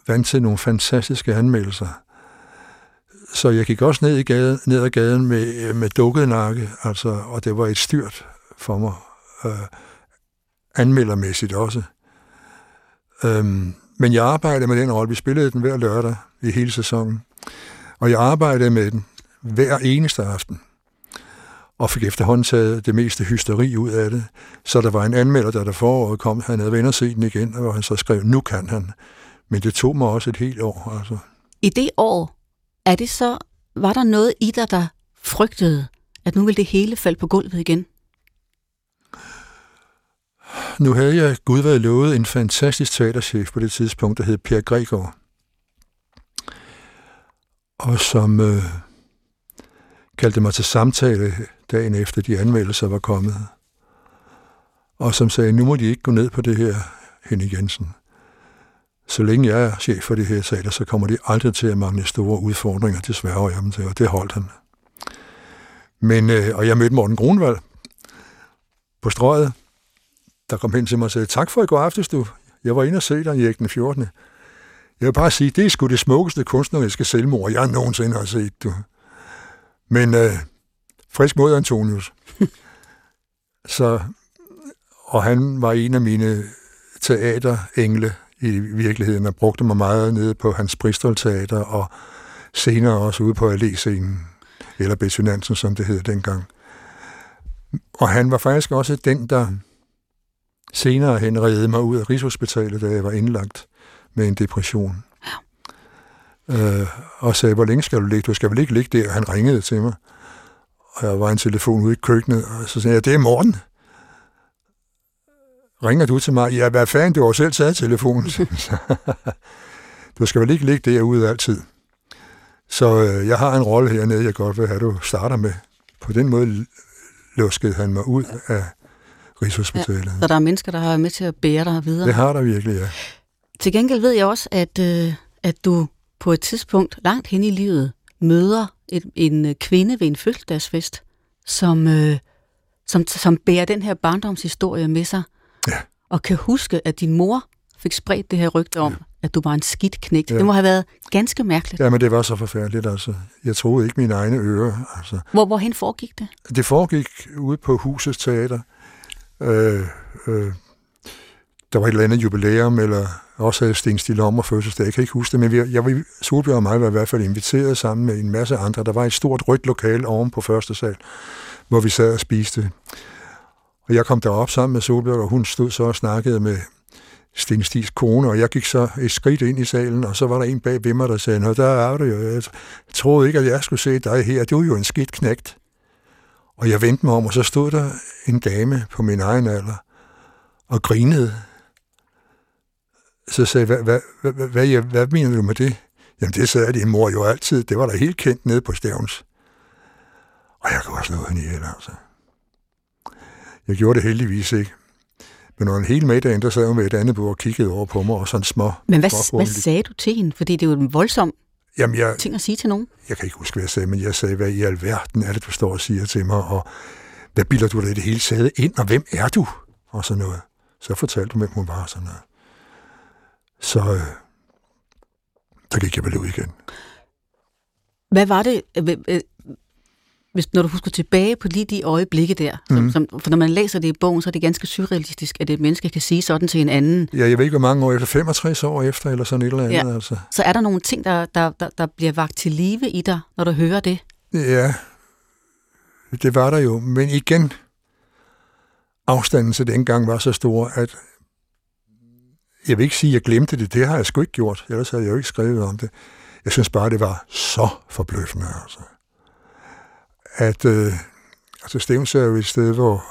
Speaker 3: vant til nogle fantastiske anmeldelser. Så jeg gik også ned, i gaden, ned ad gaden med, med dukket nakke, altså, og det var et styrt for mig, øh, anmeldermæssigt også. Øhm, men jeg arbejdede med den rolle. Vi spillede den hver lørdag i hele sæsonen. Og jeg arbejdede med den hver eneste aften. Og fik efterhånden taget det meste hysteri ud af det. Så der var en anmelder, der der foråret kom, han havde vendt set den igen, og han så skrev, nu kan han. Men det tog mig også et helt år. Altså.
Speaker 2: I det år, er det så, var der noget i dig, der frygtede, at nu ville det hele falde på gulvet igen?
Speaker 3: Nu havde jeg Gud været lovet en fantastisk teaterchef på det tidspunkt, der hed Per Gregor. Og som øh, kaldte mig til samtale dagen efter de anmeldelser var kommet. Og som sagde, nu må de ikke gå ned på det her, Henning Jensen så længe jeg er chef for det her teater, så kommer de aldrig til at mangle store udfordringer, det sværger jeg dem til, og det holdt han. Men, øh, og jeg mødte Morten Grunwald på strøget, der kom hen til mig og sagde, tak for i går aftes, du. Jeg var inde og se dig i den 14. Jeg vil bare sige, det er sgu det smukkeste kunstneriske selvmord, jeg nogensinde har set, du. Men øh, frisk mod Antonius. så, og han var en af mine teaterengle i virkeligheden, og brugte mig meget nede på hans Bristol Teater, og senere også ude på Allé-scenen, eller Nansen, som det hed dengang. Og han var faktisk også den, der senere hen redde mig ud af Rigshospitalet, da jeg var indlagt med en depression. Øh, og sagde, hvor længe skal du ligge? Du skal vel ikke ligge der? Han ringede til mig. Og jeg var en telefon ude i køkkenet, og så sagde jeg, det er morgen ringer du til mig? Ja, hvad fanden, du har selv taget telefonen. du skal vel ikke ligge derude altid. Så øh, jeg har en rolle hernede, jeg godt vil have, du starter med. På den måde luskede han mig ud af Rigshospitalet. Ja,
Speaker 2: så der er mennesker, der har været med til at bære dig videre?
Speaker 3: Det har der virkelig, ja.
Speaker 2: Til gengæld ved jeg også, at, øh, at du på et tidspunkt langt hen i livet møder et, en kvinde ved en fødselsdagsfest, som, øh, som, som bærer den her barndomshistorie med sig. Ja. Og kan huske, at din mor fik spredt det her rygte om, ja. at du var en skidt knægt. Ja. Det må have været ganske mærkeligt.
Speaker 3: Ja, men det var så forfærdeligt, altså. Jeg troede ikke mine egne ører. Altså.
Speaker 2: Hvor, hvorhen foregik det?
Speaker 3: Det foregik ude på Husets Teater. Øh, øh, der var et eller andet jubilæum, eller også havde Sten Stil og fødselsdag. Jeg kan ikke huske det, men vi, jeg, vi, Solbjørn og mig var i hvert fald inviteret sammen med en masse andre. Der var et stort rødt lokal oven på første sal, hvor vi sad og spiste. Og jeg kom derop sammen med Solbjørn, og hun stod så og snakkede med Sten Stis kone, og jeg gik så et skridt ind i salen, og så var der en bag ved mig, der sagde, Nå, der er du jo. Jeg troede ikke, at jeg skulle se dig her. Du er jo en skidt knægt. Og jeg vendte mig om, og så stod der en dame på min egen alder og grinede. Så sagde jeg, hvad, hvad, hvad, hvad, hvad, hvad mener du med det? Jamen, det sagde din mor jo altid. Det var da helt kendt nede på Stævns. Og jeg kunne have slået hende ihjel, altså. Jeg gjorde det heldigvis ikke. Men når en hel middag, der sad hun med et andet bord og kiggede over på mig, og sådan små...
Speaker 2: Men hvad, hvad sagde du til hende? Fordi det er jo en voldsom
Speaker 3: Jamen, jeg,
Speaker 2: ting at sige til nogen.
Speaker 3: Jeg kan ikke huske, hvad jeg sagde, men jeg sagde, hvad i alverden er det, du står og siger til mig, og hvad bilder du dig i det hele taget ind, og hvem er du? Og sådan noget. Så fortalte hun, hvem hun var, sådan noget. Så øh, der gik jeg vel ud igen.
Speaker 2: Hvad var det, øh, øh, hvis, når du husker tilbage på lige de øjeblikke der? Som, mm. som, for når man læser det i bogen, så er det ganske surrealistisk, at et menneske kan sige sådan til en anden.
Speaker 3: Ja, jeg ved ikke, hvor mange år efter, 65 år efter, eller sådan et eller andet. Ja. Altså.
Speaker 2: Så er der nogle ting, der, der, der, der bliver vagt til live i dig, når du hører det?
Speaker 3: Ja, det var der jo. Men igen, afstanden til dengang var så stor, at jeg vil ikke sige, at jeg glemte det. Det har jeg sgu ikke gjort. Ellers havde jeg jo ikke skrevet om det. Jeg synes bare, det var så forbløffende. Altså. At øh, altså Stevens er jo et sted, hvor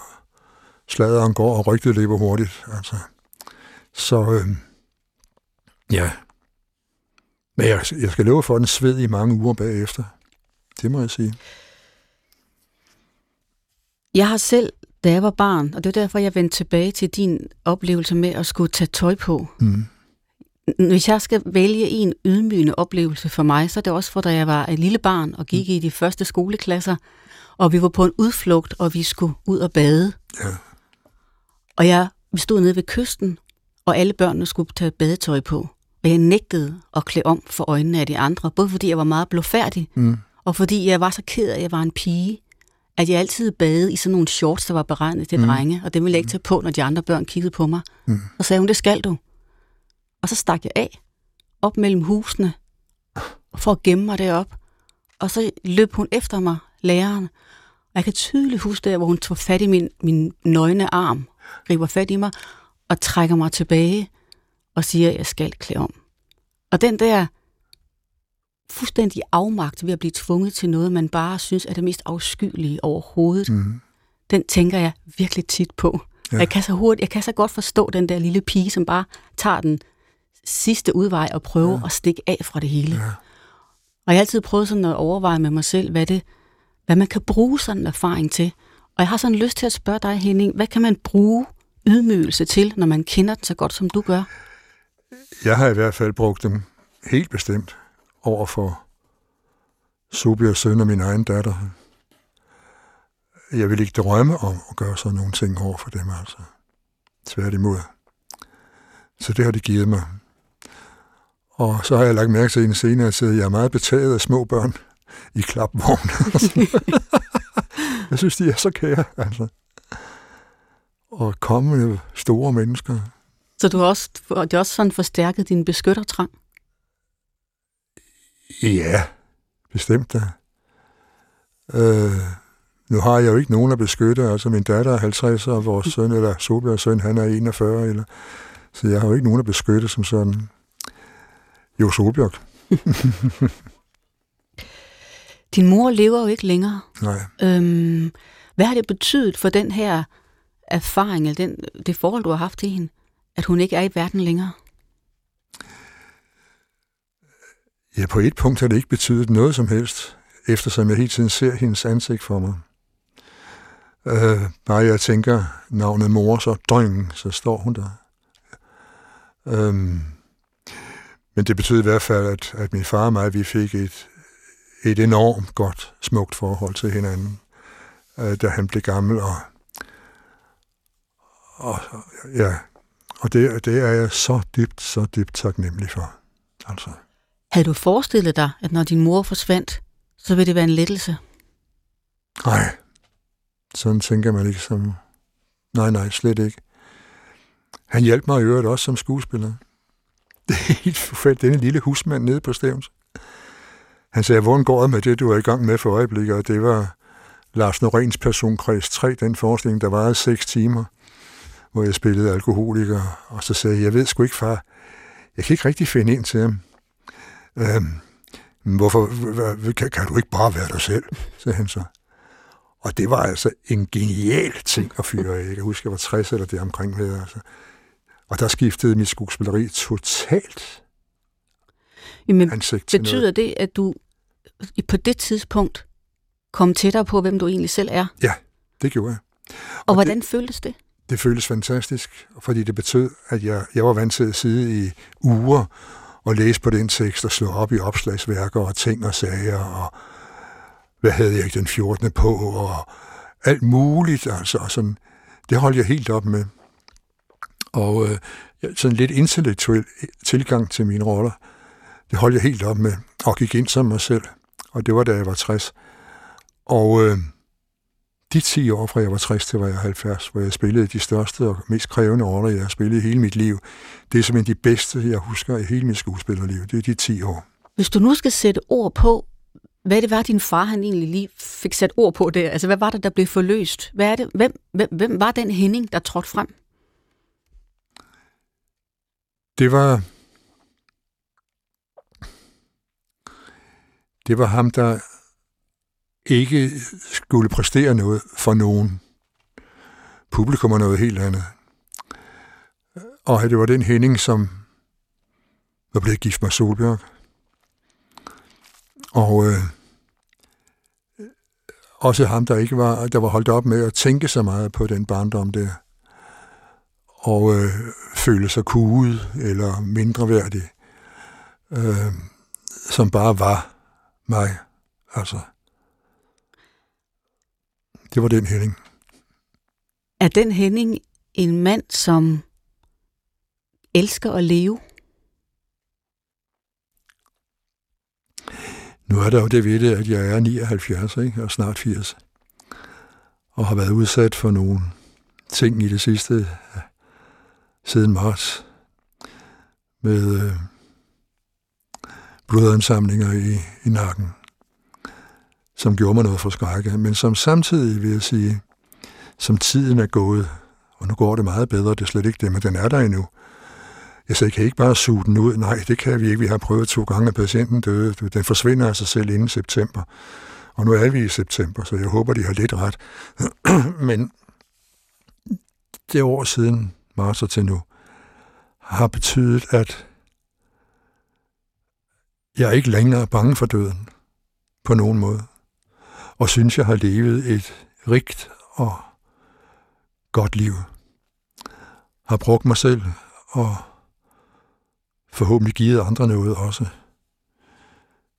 Speaker 3: sladeren går, og rygtet lever hurtigt. Altså. Så øh, ja. Men jeg, jeg skal love for den sved i mange uger bagefter. Det må jeg sige.
Speaker 2: Jeg har selv, da jeg var barn, og det er derfor, jeg vendte tilbage til din oplevelse med at skulle tage tøj på. Mm. Hvis jeg skal vælge en ydmygende oplevelse for mig, så er det også for, da jeg var et lille barn og gik mm. i de første skoleklasser, og vi var på en udflugt, og vi skulle ud og bade. Ja. Og jeg, vi stod nede ved kysten, og alle børnene skulle tage badetøj på. Og jeg nægtede at klæde om for øjnene af de andre, både fordi jeg var meget blåfærdig, mm. og fordi jeg var så ked af, at jeg var en pige at jeg altid bade i sådan nogle shorts, der var beregnet til mm. drenge, og det ville jeg ikke tage på, når de andre børn kiggede på mig. Mm. Så sagde hun, det skal du. Og så stak jeg af, op mellem husene, for at gemme mig derop. Og så løb hun efter mig, læreren. Og jeg kan tydeligt huske det, hvor hun tog fat i min, min nøgne arm, griber fat i mig, og trækker mig tilbage, og siger, at jeg skal klæde om. Og den der fuldstændig afmagt ved at blive tvunget til noget, man bare synes er det mest afskyelige overhovedet. Mm. Den tænker jeg virkelig tit på. Ja. Jeg, kan så hurtigt, jeg kan så godt forstå den der lille pige, som bare tager den sidste udvej og prøver ja. at stikke af fra det hele. Ja. Og jeg har altid prøvet sådan at overveje med mig selv, hvad, det, hvad man kan bruge sådan en erfaring til. Og jeg har sådan lyst til at spørge dig, Henning, hvad kan man bruge ydmygelse til, når man kender den så godt, som du gør?
Speaker 3: Jeg har i hvert fald brugt dem helt bestemt over for Sobias søn og min egen datter. Jeg vil ikke drømme om at gøre sådan nogle ting over for dem, altså. Tværtimod. Så det har det givet mig. Og så har jeg lagt mærke til en senere at jeg er meget betaget af små børn i klapvogn. jeg synes, de er så kære, altså. Og kommende store mennesker.
Speaker 2: Så du har også, det har også sådan forstærket din beskyttertrang?
Speaker 3: Ja, bestemt da. Øh, nu har jeg jo ikke nogen at beskytte. Altså min datter er 50, og vores søn, eller Solbjergs søn, han er 41. Eller, så jeg har jo ikke nogen at beskytte som sådan. Jo, Solbjerg.
Speaker 2: Din mor lever jo ikke længere.
Speaker 3: Nej.
Speaker 2: Øhm, hvad har det betydet for den her erfaring, eller den, det forhold, du har haft til hende, at hun ikke er i verden længere?
Speaker 3: Ja, på et punkt har det ikke betydet noget som helst, eftersom jeg hele tiden ser hendes ansigt for mig. Øh, bare jeg tænker navnet mor, så døgn, så står hun der. Øhm, men det betyder i hvert fald, at, at min far og mig, vi fik et, et enormt godt, smukt forhold til hinanden, øh, da han blev gammel. Og, og, ja, og det, det er jeg så dybt, så dybt taknemmelig for. Altså.
Speaker 2: Havde du forestillet dig, at når din mor forsvandt, så ville det være en lettelse?
Speaker 3: Nej, sådan tænker man ikke som... Nej, nej, slet ikke. Han hjalp mig i øvrigt også som skuespiller. Det er helt forfærdeligt. Denne lille husmand nede på Stævns. Han sagde, hvordan går det med det, du er i gang med for øjeblikket? Og det var Lars Norens personkreds 3, den forestilling, der varede 6 timer, hvor jeg spillede alkoholiker. Og så sagde jeg, jeg ved sgu ikke, far, jeg kan ikke rigtig finde ind til ham. Øhm, hvorfor kan, kan du ikke bare være dig selv, sagde han så. Og det var altså en genial ting at fyre af. Jeg kan huske, jeg var 60 eller det omkring med. Altså. Og der skiftede mit skuespilleri totalt.
Speaker 2: Jamen,
Speaker 3: ansigt til
Speaker 2: betyder
Speaker 3: noget.
Speaker 2: det, at du på det tidspunkt kom tættere på, hvem du egentlig selv er?
Speaker 3: Det gjorde jeg.
Speaker 2: Og,
Speaker 3: Og
Speaker 2: hvordan føltes det?
Speaker 3: Det føltes fantastisk, fordi det betød, at jeg, jeg var vant til at sidde i uger og læse på den tekst og slå op i opslagsværker og ting og sager og hvad havde jeg ikke den 14. på og alt muligt. Altså, og sådan, det holdt jeg helt op med. Og øh, sådan lidt intellektuel tilgang til mine roller, det holdt jeg helt op med og gik ind som mig selv. Og det var da jeg var 60. Og øh, de 10 år fra jeg var 60 til var jeg 70, hvor jeg spillede de største og mest krævende roller, jeg har spillet i hele mit liv. Det er simpelthen de bedste, jeg husker i hele mit skuespillerliv. Det er de 10 år.
Speaker 2: Hvis du nu skal sætte ord på, hvad det var, din far han egentlig lige fik sat ord på der, altså hvad var det, der blev forløst? Hvad er det? Hvem, hvem, hvem var den Henning, der trådte frem?
Speaker 3: Det var... Det var ham, der ikke skulle præstere noget for nogen. Publikum er noget helt andet. Og det var den Henning, som var blevet gift med Solbjørg. Og øh, også ham, der ikke var, der var holdt op med at tænke så meget på den barndom der. Og øh, føle sig kuget eller mindreværdig. Øh, som bare var mig. Altså. Det var den Henning.
Speaker 2: Er den Henning en mand, som elsker at leve?
Speaker 3: Nu er der jo det ved det, at jeg er 79 ikke? og snart 80. Og har været udsat for nogle ting i det sidste siden marts. Med øh, blodansamlinger i, i nakken, som gjorde mig noget for skrække, men som samtidig, vil jeg sige, som tiden er gået, og nu går det meget bedre, det er slet ikke det, men den er der endnu. Jeg sagde, kan I ikke bare suge den ud? Nej, det kan vi ikke. Vi har prøvet to gange, at patienten døde. Den forsvinder af sig selv inden september. Og nu er vi i september, så jeg håber, de har lidt ret. Men det år siden, marts og til nu, har betydet, at jeg ikke længere er bange for døden på nogen måde. Og synes, jeg har levet et rigt og godt liv. Har brugt mig selv og forhåbentlig givet andre noget også.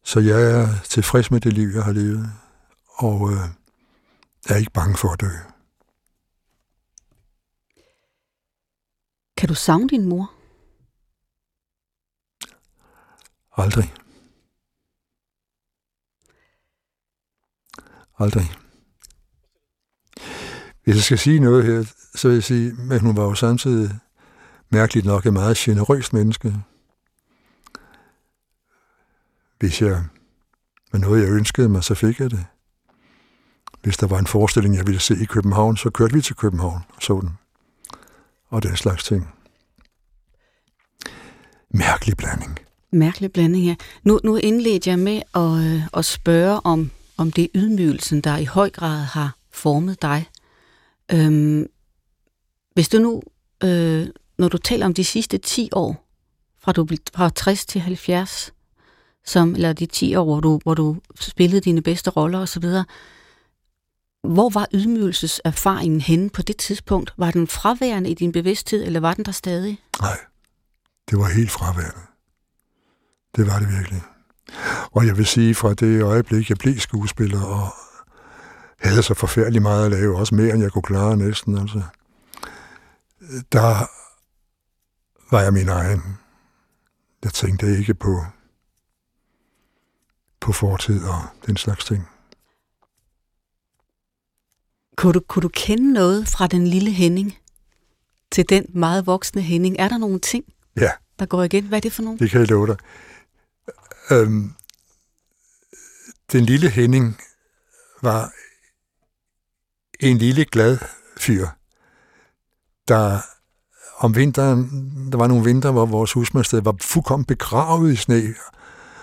Speaker 3: Så jeg er tilfreds med det liv, jeg har levet, og øh, er ikke bange for at dø.
Speaker 2: Kan du savne din mor?
Speaker 3: Aldrig. Aldrig. Hvis jeg skal sige noget her, så vil jeg sige, at hun var jo samtidig mærkeligt nok et meget generøst menneske. Hvis jeg var noget, jeg ønskede mig, så fik jeg det. Hvis der var en forestilling, jeg ville se i København, så kørte vi til København og så den. Og den slags ting. Mærkelig blanding.
Speaker 2: Mærkelig blanding ja. Nu, nu indledte jeg med at, øh, at spørge om, om det er ydmygelsen, der i høj grad har formet dig. Øhm, hvis du nu, øh, når du taler om de sidste 10 år, fra du fra 60 til 70, som, eller de 10 år, hvor du, hvor du spillede dine bedste roller osv., hvor var ydmygelseserfaringen henne på det tidspunkt? Var den fraværende i din bevidsthed, eller var den der stadig?
Speaker 3: Nej, det var helt fraværende. Det var det virkelig. Og jeg vil sige, fra det øjeblik, jeg blev skuespiller, og havde så forfærdeligt meget at lave, også mere end jeg kunne klare næsten, altså, der var jeg min egen. Jeg tænkte ikke på, på fortid og den slags ting.
Speaker 2: Kunne du, kunne du kende noget fra den lille Henning til den meget voksne Henning? Er der nogle ting,
Speaker 3: Ja.
Speaker 2: der går igen? Hvad er det for nogle?
Speaker 3: Det kan jeg love dig. Øhm, den lille Henning var en lille glad fyr, der om vinteren, der var nogle vinter, hvor vores husmandsted var fuldkommen begravet i sne,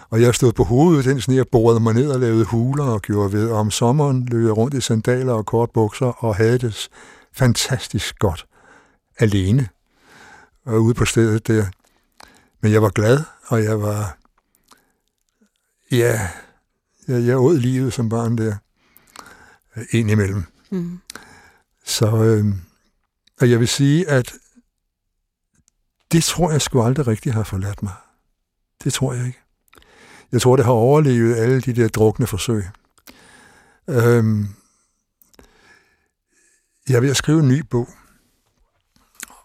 Speaker 3: og jeg stod på hovedet den sne og borede mig ned og lavede huler og gjorde ved. Og om sommeren løb jeg rundt i sandaler og kort bukser og havde det fantastisk godt alene og ude på stedet der. Men jeg var glad, og jeg var ja, jeg, jeg åd livet som barn der, ind imellem. Mm. Så øh, og jeg vil sige, at det tror jeg sgu aldrig rigtig har forladt mig. Det tror jeg ikke. Jeg tror, det har overlevet alle de der drukne forsøg. Øhm, jeg er ved at skrive en ny bog,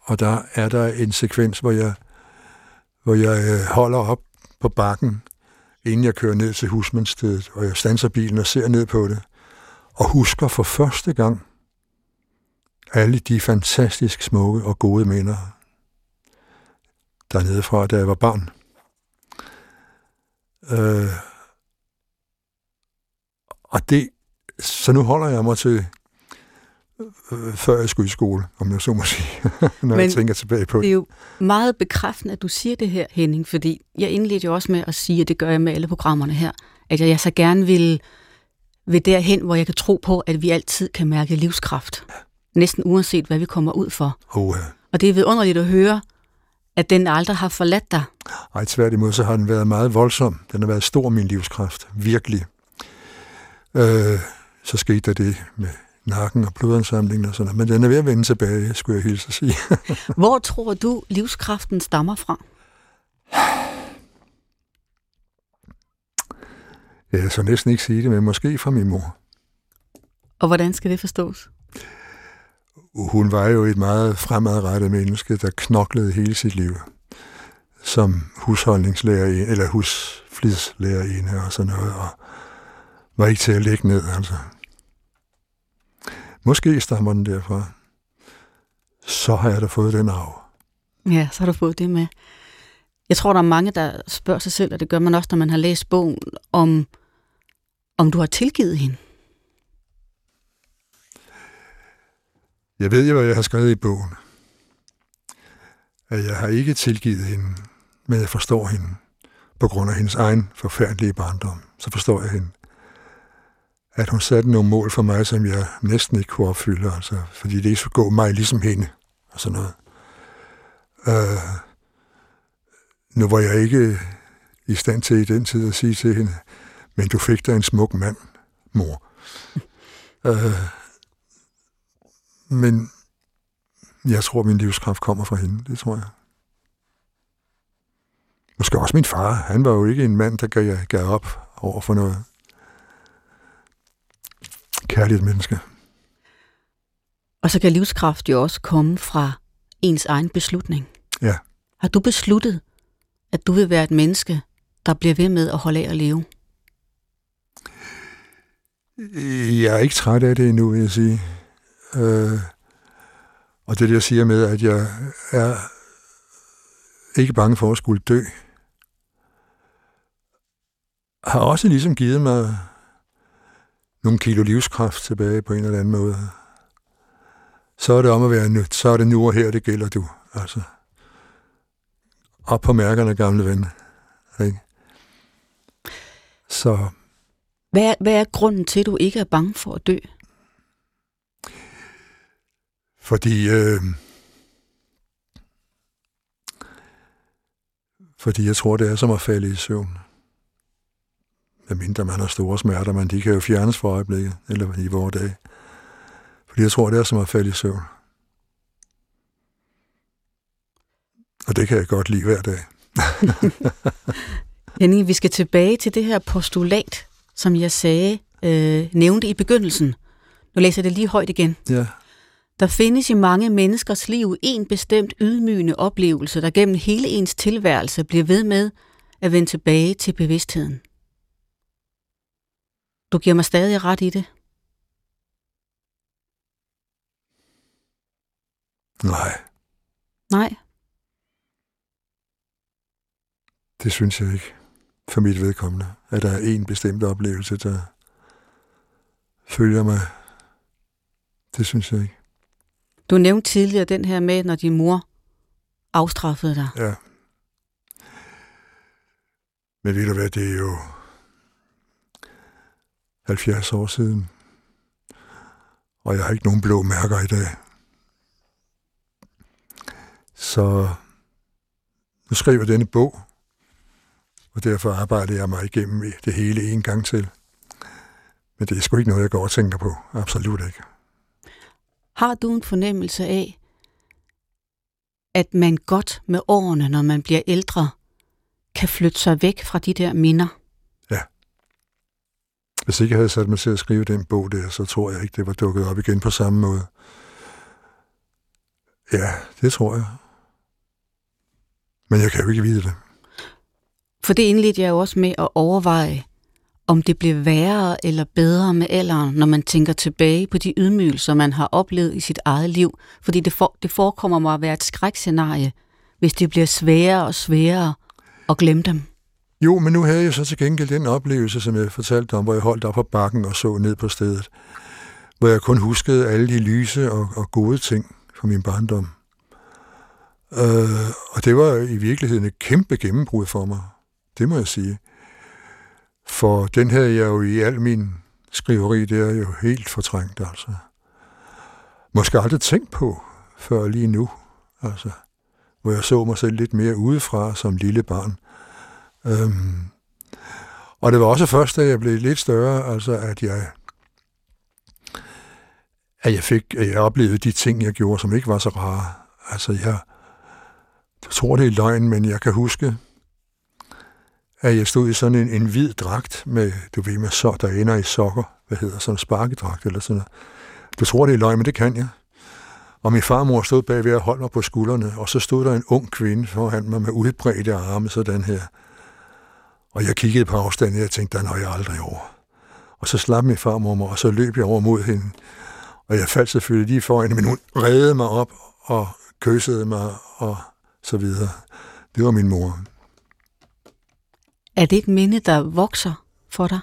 Speaker 3: og der er der en sekvens, hvor jeg, hvor jeg øh, holder op på bakken, inden jeg kører ned til husmandstedet, og jeg standser bilen og ser ned på det, og husker for første gang alle de fantastisk smukke og gode minder, dernede fra, da jeg var barn. Øh, og det, så nu holder jeg mig til, før jeg skulle i skole, om jeg så må sige, når Men jeg tænker tilbage på det.
Speaker 2: Det er jo meget bekræftende, at du siger det her, Henning, fordi jeg indledte jo også med at sige, at det gør jeg med alle programmerne her, at jeg så gerne vil, vil derhen, hvor jeg kan tro på, at vi altid kan mærke livskraft. Næsten uanset, hvad vi kommer ud for.
Speaker 3: Uh.
Speaker 2: Og det er vidunderligt at høre, at den aldrig har forladt dig?
Speaker 3: Nej, tværtimod, så har den været meget voldsom. Den har været stor, min livskraft. Virkelig. Øh, så skete der det med nakken og blodansamlingen og sådan noget. Men den er ved at vende tilbage, skulle jeg hilse at sige.
Speaker 2: Hvor tror du, livskraften stammer fra?
Speaker 3: Jeg så næsten ikke sige det, men måske fra min mor.
Speaker 2: Og hvordan skal det forstås?
Speaker 3: hun var jo et meget fremadrettet menneske, der knoklede hele sit liv som husholdningslærer eller husflidslærerinde og sådan noget, og var ikke til at lægge ned, altså. Måske stammer den derfra. Så har jeg da fået den arv.
Speaker 2: Ja, så har du fået det med. Jeg tror, der er mange, der spørger sig selv, og det gør man også, når man har læst bogen, om, om du har tilgivet hende.
Speaker 3: Jeg ved jo, hvad jeg har skrevet i bogen. At jeg har ikke tilgivet hende, men jeg forstår hende. På grund af hendes egen forfærdelige barndom, så forstår jeg hende. At hun satte nogle mål for mig, som jeg næsten ikke kunne opfylde, altså, fordi det ikke skulle gå mig ligesom hende, og sådan noget. Øh, nu var jeg ikke i stand til i den tid at sige til hende, men du fik dig en smuk mand, mor. øh, men jeg tror, min livskraft kommer fra hende. Det tror jeg. Måske også min far. Han var jo ikke en mand, der gav, gav op over for noget kærligt menneske.
Speaker 2: Og så kan livskraft jo også komme fra ens egen beslutning.
Speaker 3: Ja.
Speaker 2: Har du besluttet, at du vil være et menneske, der bliver ved med at holde af at leve?
Speaker 3: Jeg er ikke træt af det endnu, vil jeg sige. Øh, og det, jeg siger med, at jeg er ikke bange for at skulle dø, har også ligesom givet mig nogle kilo livskraft tilbage på en eller anden måde. Så er det om at være nødt. Så er det nu og her, det gælder du. Altså. Op på mærkerne, gamle ven. Ikke? Så.
Speaker 2: Hvad er, hvad er grunden til, at du ikke er bange for at dø?
Speaker 3: Fordi, øh, fordi jeg tror, det er som at falde i søvn. Medmindre man har store smerter, men de kan jo fjernes for øjeblikket, eller i vores dag. Fordi jeg tror, det er som at falde i søvn. Og det kan jeg godt lide hver dag.
Speaker 2: Henning, vi skal tilbage til det her postulat, som jeg sagde, øh, nævnte i begyndelsen. Nu læser jeg det lige højt igen.
Speaker 3: Ja.
Speaker 2: Der findes i mange menneskers liv en bestemt ydmygende oplevelse, der gennem hele ens tilværelse bliver ved med at vende tilbage til bevidstheden. Du giver mig stadig ret i det.
Speaker 3: Nej.
Speaker 2: Nej.
Speaker 3: Det synes jeg ikke, for mit vedkommende, at der er en bestemt oplevelse, der følger mig. Det synes jeg ikke.
Speaker 2: Du nævnte tidligere den her med, når din mor afstraffede dig.
Speaker 3: Ja. Men ved du hvad, det er jo 70 år siden. Og jeg har ikke nogen blå mærker i dag. Så nu skriver jeg denne bog. Og derfor arbejder jeg mig igennem det hele en gang til. Men det er sgu ikke noget, jeg går og tænker på. Absolut ikke.
Speaker 2: Har du en fornemmelse af, at man godt med årene, når man bliver ældre, kan flytte sig væk fra de der minder?
Speaker 3: Hvis ikke jeg havde sat mig til at skrive den bog der, så tror jeg ikke, det var dukket op igen på samme måde. Ja, det tror jeg. Men jeg kan jo ikke vide det.
Speaker 2: For det indledte jeg jo også med at overveje, om det bliver værre eller bedre med alderen, når man tænker tilbage på de ydmygelser, man har oplevet i sit eget liv. Fordi det, for, det forekommer mig at være et skrækscenarie, hvis det bliver sværere og sværere at glemme dem.
Speaker 3: Jo, men nu havde jeg så til gengæld den oplevelse, som jeg fortalte om, hvor jeg holdt op på bakken og så ned på stedet. Hvor jeg kun huskede alle de lyse og, og gode ting fra min barndom. Øh, og det var i virkeligheden et kæmpe gennembrud for mig. Det må jeg sige. For den havde jeg jo i al min skriveri, det er jo helt fortrængt, altså. Måske aldrig tænkt på før lige nu, altså. Hvor jeg så mig selv lidt mere udefra som lille barn. Øhm, og det var også først, da jeg blev lidt større, altså at jeg, at jeg fik, at jeg oplevede de ting, jeg gjorde, som ikke var så rare. Altså jeg, jeg tror, det er løgn, men jeg kan huske, at jeg stod i sådan en, en hvid dragt med, du ved, med så, der ender i sokker, hvad hedder sådan en sparkedragt eller sådan noget. Du tror, det er løgn, men det kan jeg. Og min farmor stod bagved og holdt mig på skuldrene, og så stod der en ung kvinde foran mig med udbredte arme, sådan her. Og jeg kiggede på afstanden, og jeg tænkte, der når jeg aldrig over. Og så slap min farmor mig, og så løb jeg over mod hende. Og jeg faldt selvfølgelig lige foran hende, men hun redde mig op og kyssede mig og så videre. Det var min mor.
Speaker 2: Er det et minde, der vokser for dig?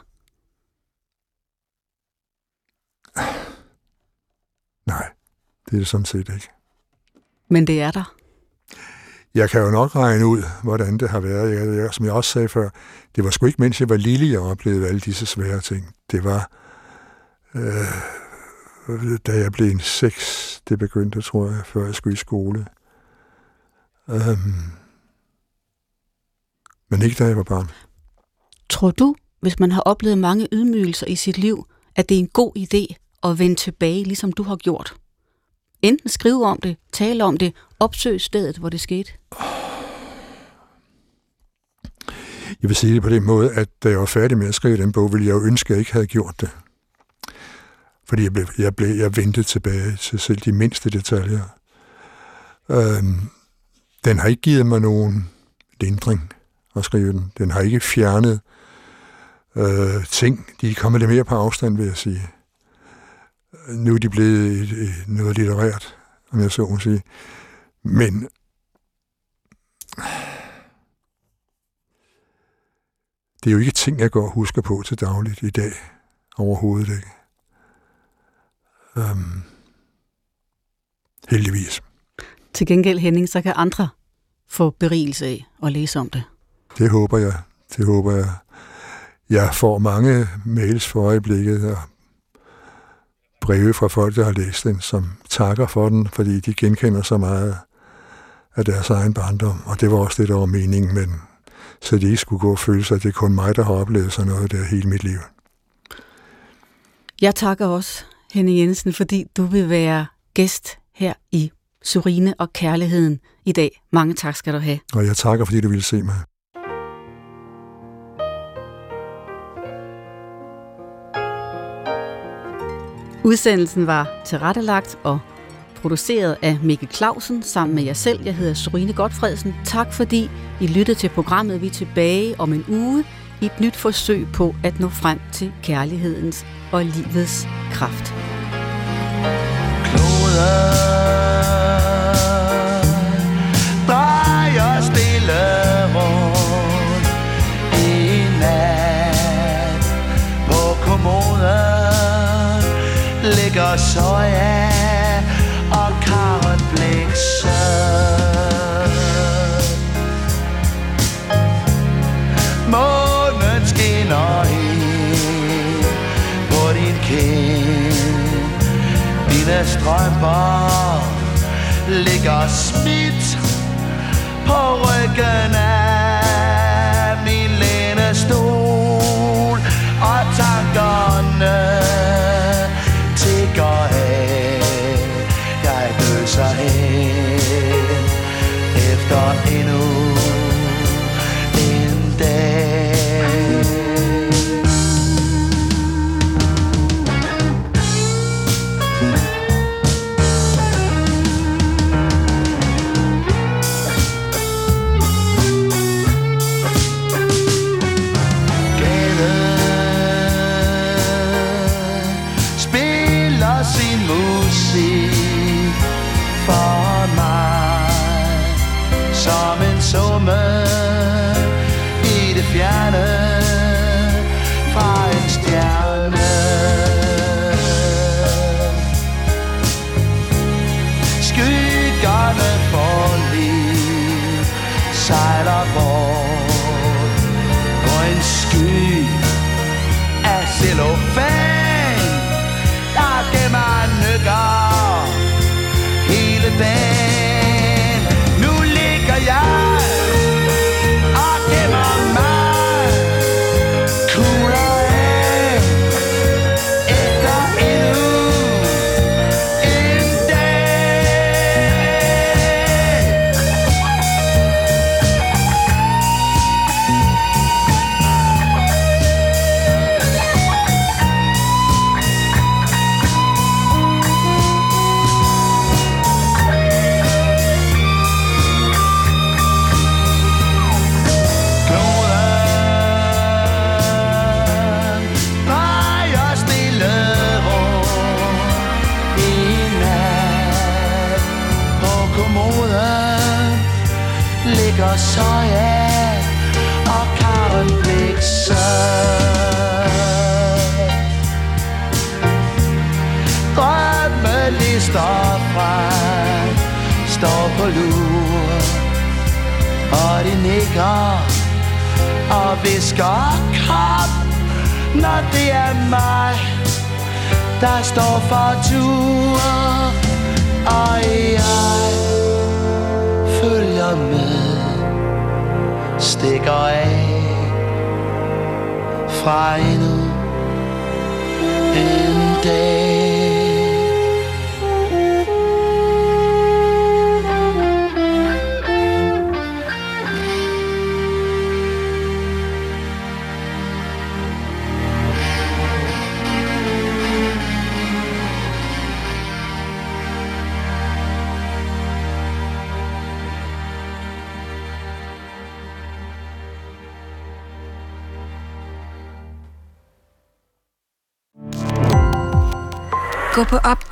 Speaker 3: Nej, det er det sådan set ikke.
Speaker 2: Men det er der.
Speaker 3: Jeg kan jo nok regne ud, hvordan det har været. Jeg, jeg, som jeg også sagde før, det var sgu ikke, mens jeg var lille, jeg oplevede alle disse svære ting. Det var, øh, da jeg blev en seks, det begyndte, tror jeg, før jeg skulle i skole. Øhm, men ikke da jeg var barn.
Speaker 2: Tror du, hvis man har oplevet mange ydmygelser i sit liv, at det er en god idé at vende tilbage, ligesom du har gjort? Enten skrive om det, tale om det, opsøge stedet, hvor det skete.
Speaker 3: Jeg vil sige det på den måde, at da jeg var færdig med at skrive den bog, ville jeg jo ønske, at jeg ikke havde gjort det. Fordi jeg, blev, jeg, blev, jeg vendte tilbage til selv de mindste detaljer. Øhm, den har ikke givet mig nogen lindring at skrive den. Den har ikke fjernet øh, ting. De er kommet lidt mere på afstand, vil jeg sige. Nu er de blevet noget litterært, om jeg så må sige. Men det er jo ikke ting, jeg går og husker på til dagligt i dag. Overhovedet ikke. Um, heldigvis.
Speaker 2: Til gengæld, Henning, så kan andre få berigelse af at læse om det.
Speaker 3: Det håber jeg. Det håber jeg. Jeg får mange mails for øjeblikket og breve fra folk, der har læst den, som takker for den, fordi de genkender så meget af deres egen barndom. Og det var også det, der var meningen med den. Så de ikke skulle gå og føle sig, at det er kun mig, der har oplevet sådan noget der hele mit liv.
Speaker 2: Jeg takker også, Henning Jensen, fordi du vil være gæst her i Surine og Kærligheden i dag. Mange tak skal du have.
Speaker 3: Og jeg takker, fordi du ville se mig.
Speaker 2: Udsendelsen var tilrettelagt og produceret af Mikkel Clausen sammen med jer selv. Jeg hedder Sorine Godfredsen. Tak fordi I lyttede til programmet. Vi er tilbage om en uge i et nyt forsøg på at nå frem til kærlighedens og livets kraft.
Speaker 1: Kloder. Ligger soja og Karen Bliksen. Månen skinner ind på din kind. Dine strømper ligger smidt på ryggen af
Speaker 4: start